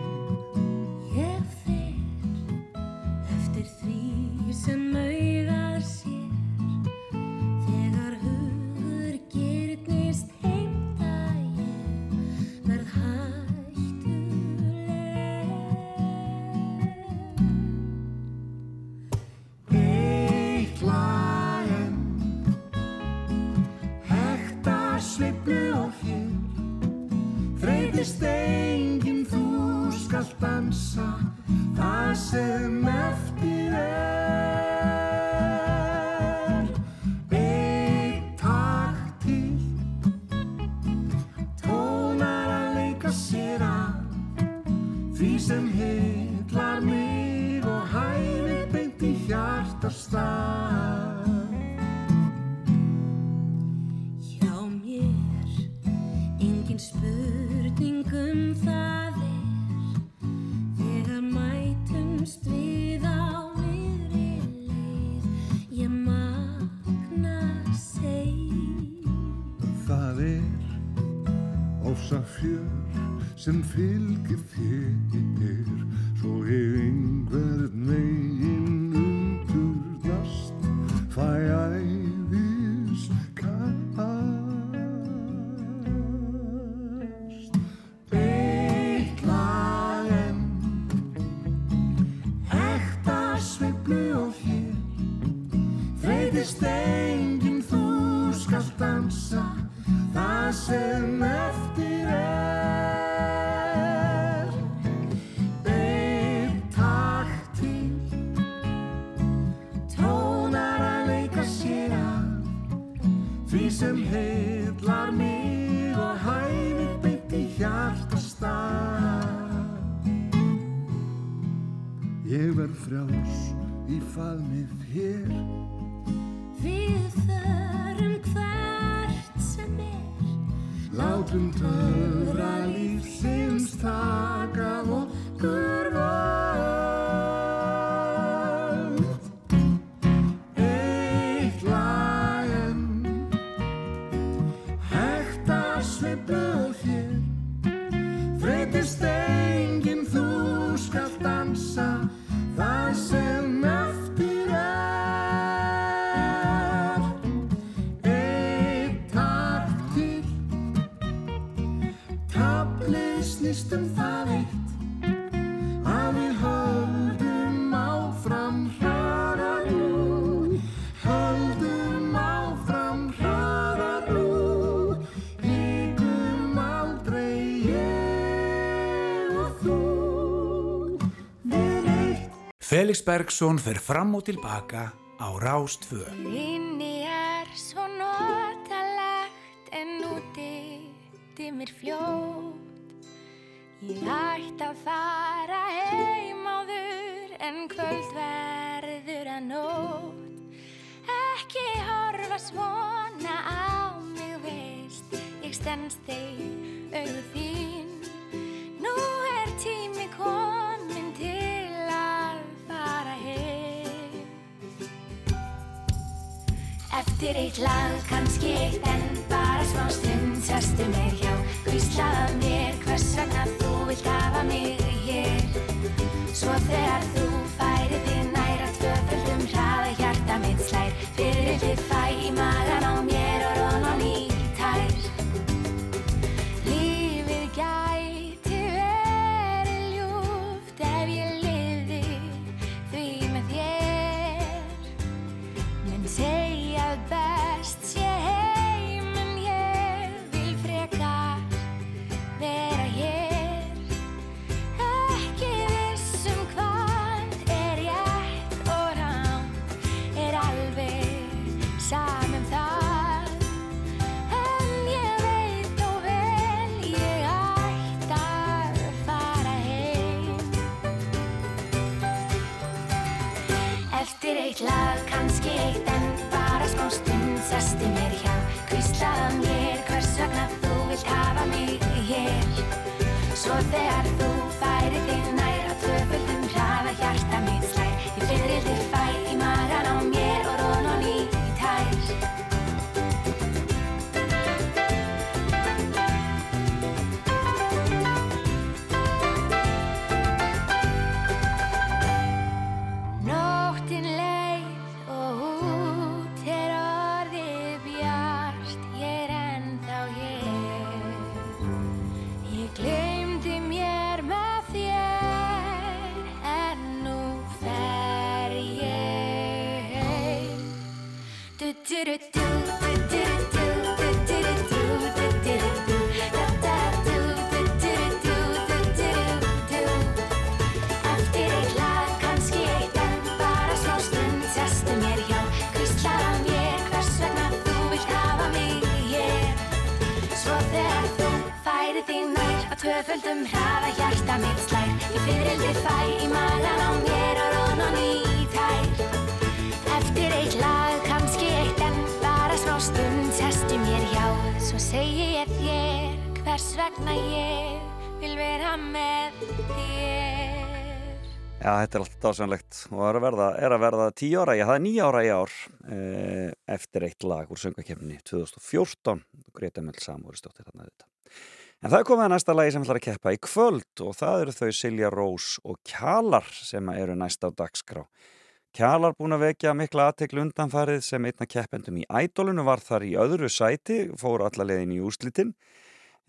Ég fer eftir því sem auðar Felix Bergson fer fram og tilbaka á Rástfö. Inni er svo notalegt en úti dimir fljótt. Ég ætti að fara heim áður en kvöld verður að nótt. Ekki horfa svona á mig veist, ég stens þig auð þín. eftir eitt lag, kannski eitt en bara smá stund. Sestu mér hjá, gríslaða mér, hvers vegna þú vilt hafa mig hér? Svo þegar þú færið inn sesti mér hjá Hvíslaða mér hvers vegna þú vilt hafa mig hér? Svo þegar þú færi þig nær á tvöföldum hraða hjarta mitt slæg Ég fyrir þig færi dásanlegt og er að verða, er að verða tíu ára, já það er nýja ára í ár eh, eftir eitt lag úr söngakefni 2014 og Greta Möll Samúristóttir þarna þetta. En það er komið að næsta lagi sem ætlar að keppa í kvöld og það eru þau Silja Rós og Kjalar sem eru næst á dagskrá. Kjalar búin að vekja mikla aðteklu undanfarið sem einna keppendum í ædolunu var þar í öðru sæti, fóru alla leiðin í úrslitin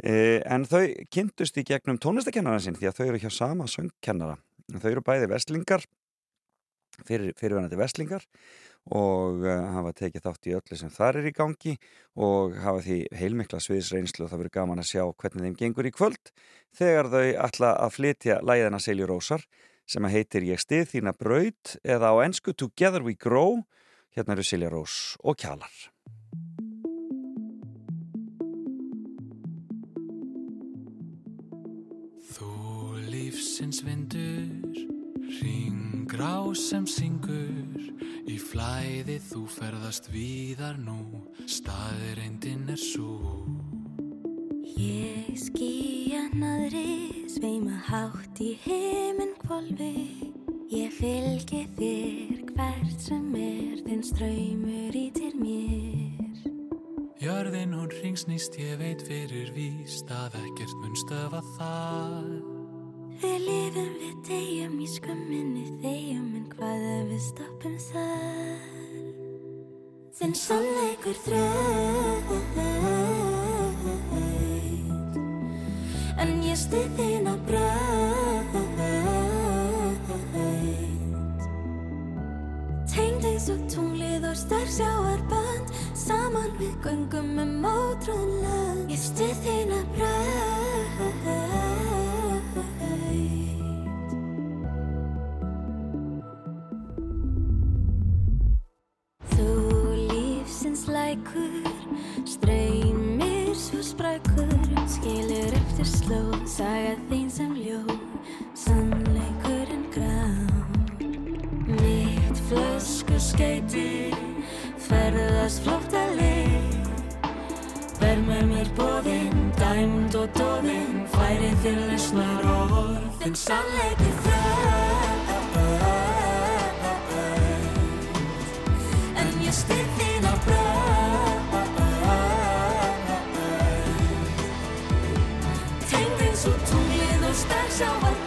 eh, en þau kynntust í gegnum tónlistakennara sinn því að þau eru hjá sama söngkennara þau eru bæði veslingar fyrir, fyrirvenandi veslingar og uh, hafa tekið þátt í öllu sem þar er í gangi og hafa því heilmikla sviðisreynslu og það verður gaman að sjá hvernig þeim gengur í kvöld þegar þau ætla að flytja læðina Selju Rósar sem að heitir Ég stið þína braut eða á ennsku Together We Grow. Hérna eru Silja Rós og Kjalar lífsins vindur, ringrá sem syngur, í flæði þú ferðast víðar nú, staðreindin er svo. Ég skýja naðri, sveima hátt í heiminn kvolfi Ég fylgi þér hvert sem er, þinn ströymur í til mér Jörðin hún ringsnýst, ég veit fyrir víst að ekkert mun stöfa það. Við lifum við degjum í skömminni þegjum en hvað ef við stoppum þar? Þinn sannleikur þröð En ég stið þín á bröð Tengd eins og tunglið og starf sjáarband Saman við göngum um ótrúin lög Ég stið þín á bröð lækur, streymir svo sprækur, skilur eftir slóð, saga þín sem ljóð, sannleikurinn grám. Mitt flösku skeiti, ferðast flótt að leið, verð með mér bóðinn, dæmd og dóðinn, færi þér lesnar orð, þinn sannleikur þröð. Tunglið og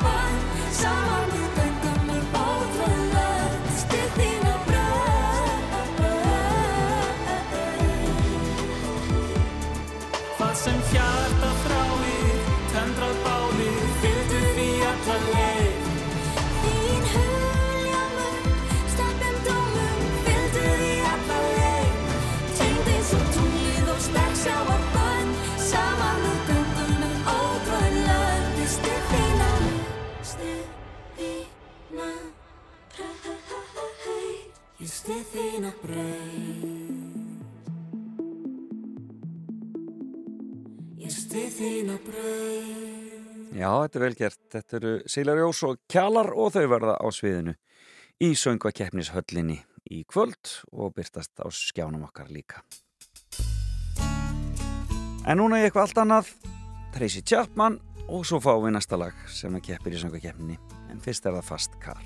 Ég stið þín á braut Ég stið þín á braut Já, þetta er vel gert. Þetta eru Silja Rós og Kjalar og þau verða á sviðinu í söngvakeppnishöllinni í kvöld og byrtast á skjánum okkar líka. En núna er eitthvað allt annað, Tracy Chapman og svo fáum við næsta lag sem að keppir í söngvakeppninni. En fyrst er það Fast Car.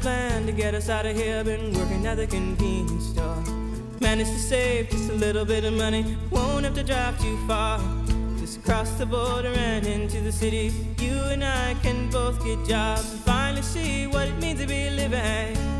Plan to get us out of here. Been working at the convenience store. Managed to save just a little bit of money. Won't have to drive too far. Just cross the border and into the city. You and I can both get jobs and finally see what it means to be living.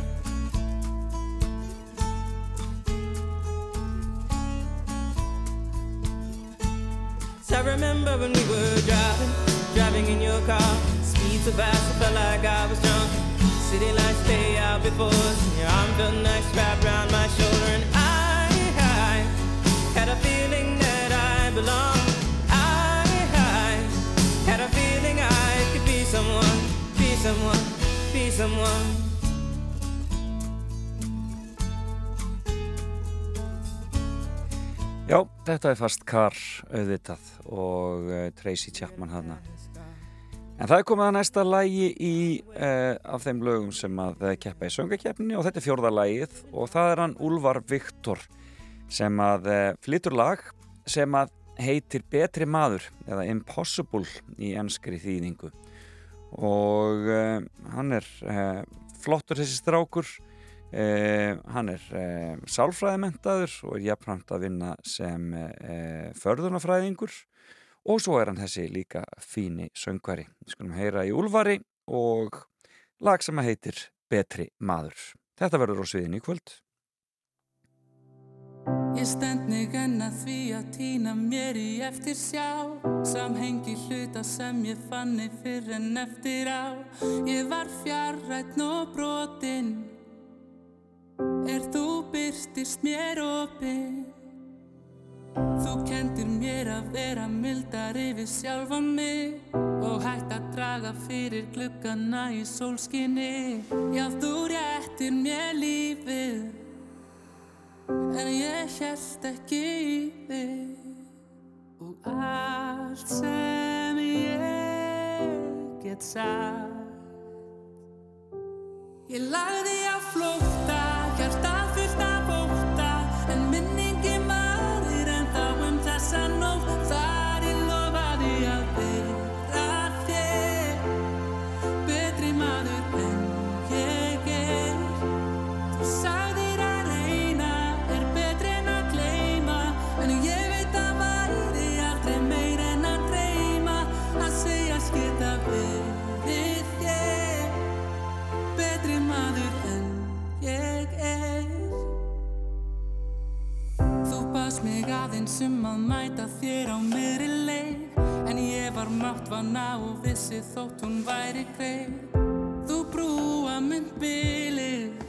Speed so felt like I was drunk. City lights stay out before us, and your arm felt nice wrapped around my shoulder. And I, I had a feeling that I belonged. I, I had a feeling I could be someone, be someone, be someone. Já, þetta er fast kar auðvitað og uh, Tracy Chapman hana. En það er komið að næsta lægi í, uh, af þeim lögum sem að keppa í söngakeppninni og þetta er fjórða lægið og það er hann Úlvar Viktor sem að uh, flytur lag sem að heitir Betri maður eða Impossible í ennskri þýðingu. Og uh, hann er uh, flottur þessi strákur uh, hann er uh, sálfræðimentaður og er jafnframt að vinna sem förðunafræðingur og svo er hann þessi líka fíni söngvari. Við skulum heyra í Úlfari og lag sem að heitir Betri maður. Þetta verður á sviðin í kvöld. Ég stend mig enn að því að týna mér í eftir sjá Samhengi hluta sem ég fann í fyrr en eftir á Ég var fjarrætn og brotinn Er þú byrstist mér opinn Þú kendir mér að vera mildar yfir sjálfa mig Og hætt að draga fyrir gluggana í sólskinni. Já, þú réttir mér lífið En ég held ekki í þig. Og allt sem ég get sagt Ég lagði á flótta, þá um aðeins um að mæta þér á meðri leið. En ég var máttvana og vissi þótt hún væri greið Þú brúa mynd bilið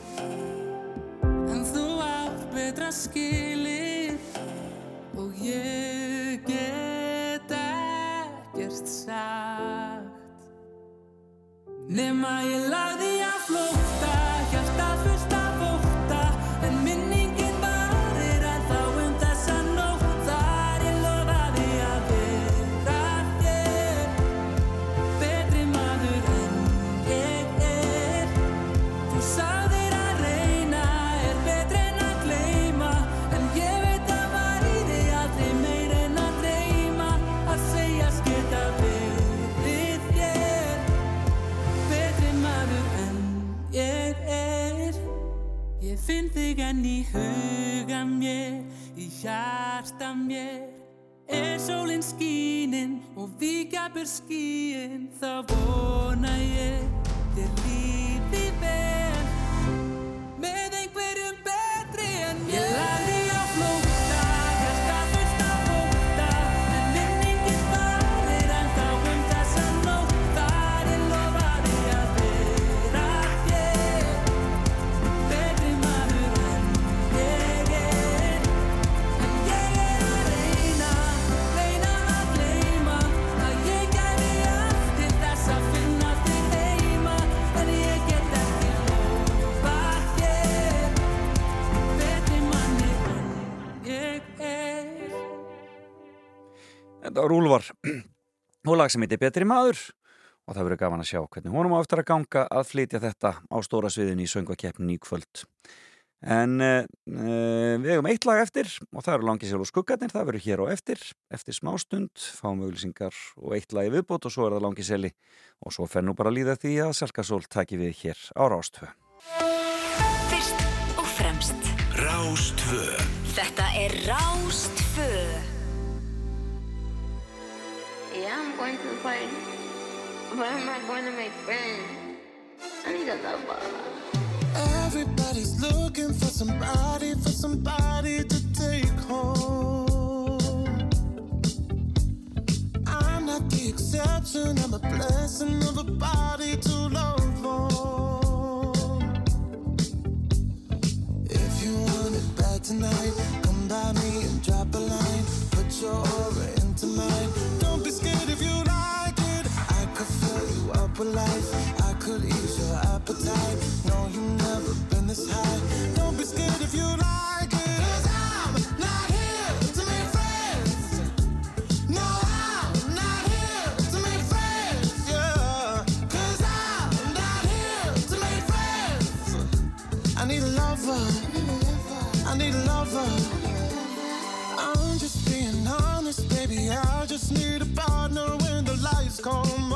En þú átt betra skilið. Og ég get ekkert sagt. Nema ég lagði finn þig enn í huga mér Í hjarta mér. Er sólinn skínin og víkjabur skíin Þá vona ég þér lífi Þetta var. Úlfar og lag sem heitir Betri maður. Og það verður gaman að sjá hvernig honum á eftir að ganga að flytja þetta á stóra sviðin í söngakeppnin í kvöld. En uh, við hefum eitt lag eftir og það eru Langisel og skuggarnir, það verður hér á eftir, eftir smástund, fáum auðlýsingar og eitt lag í viðbót og svo er það Langiseli og svo fer nú bara líða því að Selkasól taki við hér á Rástvö. Fyrst og fremst. Rástvö Þetta er Rástfö I'm going to the party, but I'm not going to make friends. I need a lover. Everybody's looking for somebody, for somebody to take home. I'm not the exception, I'm a blessing of a body to love on. If you want it bad tonight, come by me and drop a line. Put your aura into mine. Life. I could ease your appetite. No, you've never been this high. Don't be scared if you like it. Cause I'm not here to make friends. No, I'm not here to make friends. Yeah. Cause I'm not here to make friends. I need a lover. I need a lover. I'm just being honest, baby. I just need a partner when the lights come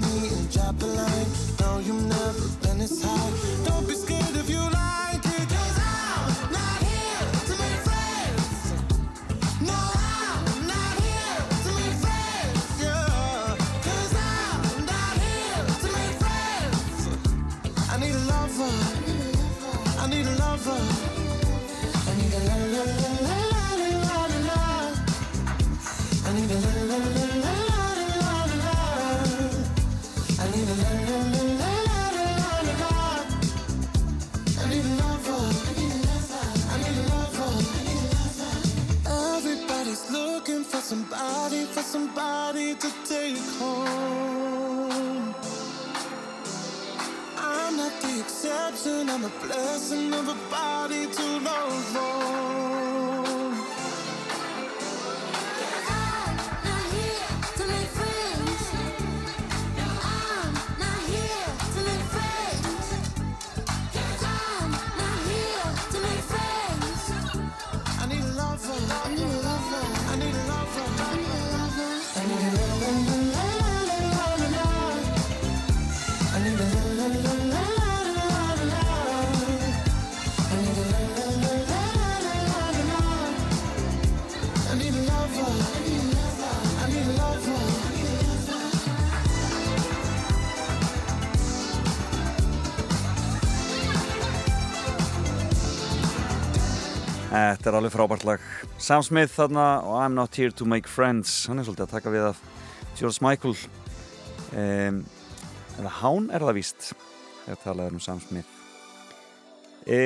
me and drop a line. No, you've never I'm a blessing of a body to love Þetta er alveg frábært lag. Sam Smith þarna og I'm not here to make friends. Hann er svolítið að taka við af George Michael. Um, eða Hán er það víst þegar talað er um Sam Smith. E,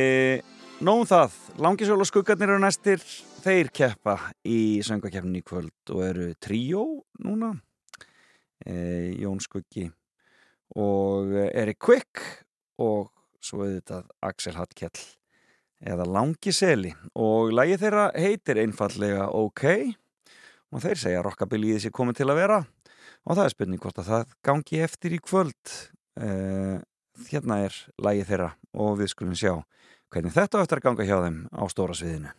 Nóum það. Langisjól og skuggarnir eru næstir. Þeir keppa í söngakefnin í kvöld og eru tríó núna. E, Jón Skuggi og Erik Quick og svo auðvitað Axel Hattkjell eða Langiseli og lagi þeirra heitir einfallega OK. Og þeir segja að rockabilið sé komið til að vera. Og það er spurning hvort að það gangi eftir í kvöld. Uh, hérna er lagi þeirra og við skulum sjá hvernig þetta að ganga hjá þeim á stóra sviðinu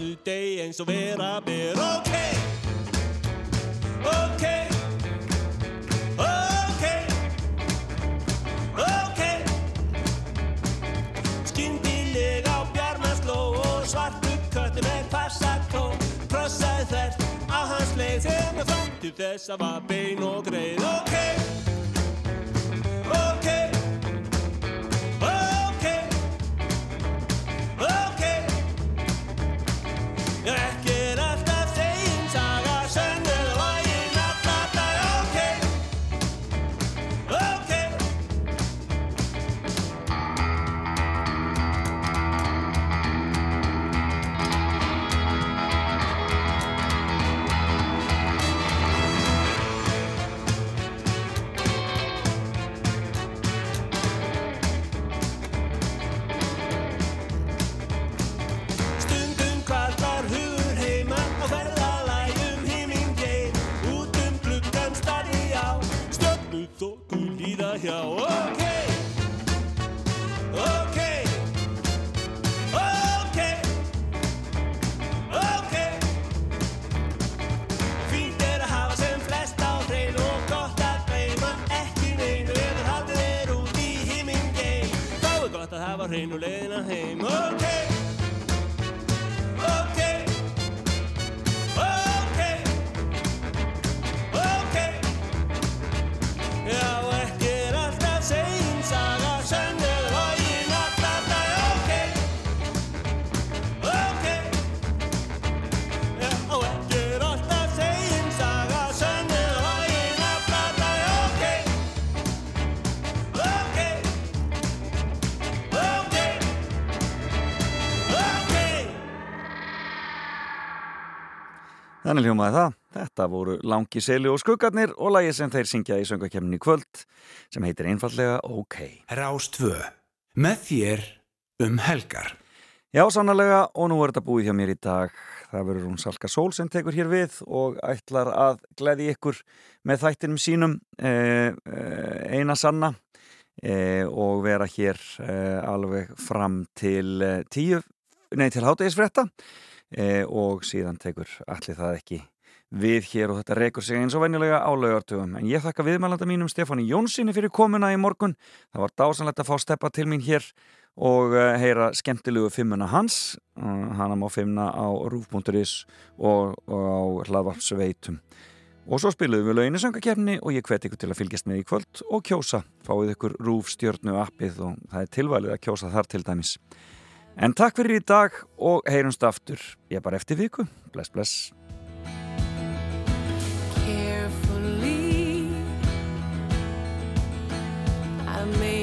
Föstu degi eins og vera ber. Ok. Ok. Ok. Ok. Skyndilega á bjarmansló Og svartu köttu með passakló Krossaði þvert á hans leið Sem er fram til þess að var bein og greið. Ok. Okay. Líða hjá. Ok, ok, ok, ok. Fínt er að hafa sem flest á hreinu og gott að gleyma. Ekki neinu þið haldið er út í himingei Þá er gott að hafa hreinu leiðina heim. Ok Þannig hljómaði það. Þetta voru Langi Seli og Skuggarnir og lagi sem þeir syngja í söngakefninni í kvöld sem heitir einfallega OK. Rástvö. Með þér um helgar. Já, sannlega og nú er þetta búið hjá mér í dag. Það verður hún Salka Sól sem tekur hér við og ætlar að gleði ykkur með þættinum sínum eh, eh, eina sanna eh, og vera hér eh, alveg fram til eh, tíu, nei til hátegisfrétta eh, og síðan tekur allir það ekki við hér og þetta rekur sig eins og venjulega á laugartugum. En ég þakka viðmælanda mínum Stefáni Jónssoni fyrir komuna í morgun. Það var dásanlegt að fá steppa til mín hér og uh, heyra skemmtilegu fimmuna hans. Uh, hana má fimmna á rúf.is og, og á hlaðvarpsveitum. Og svo spiluðum við löginu söngakefni og ég hveti ykkur til að fylgjast með í kvöld og kjósa. Fáið ykkur rúf stjörnu appið og það er tilvalið að kjósa þar til dæmis. En takk fyrir í dag og heyrumst aftur. Ég er bara eftir viku. Bless, bless. carefully. I made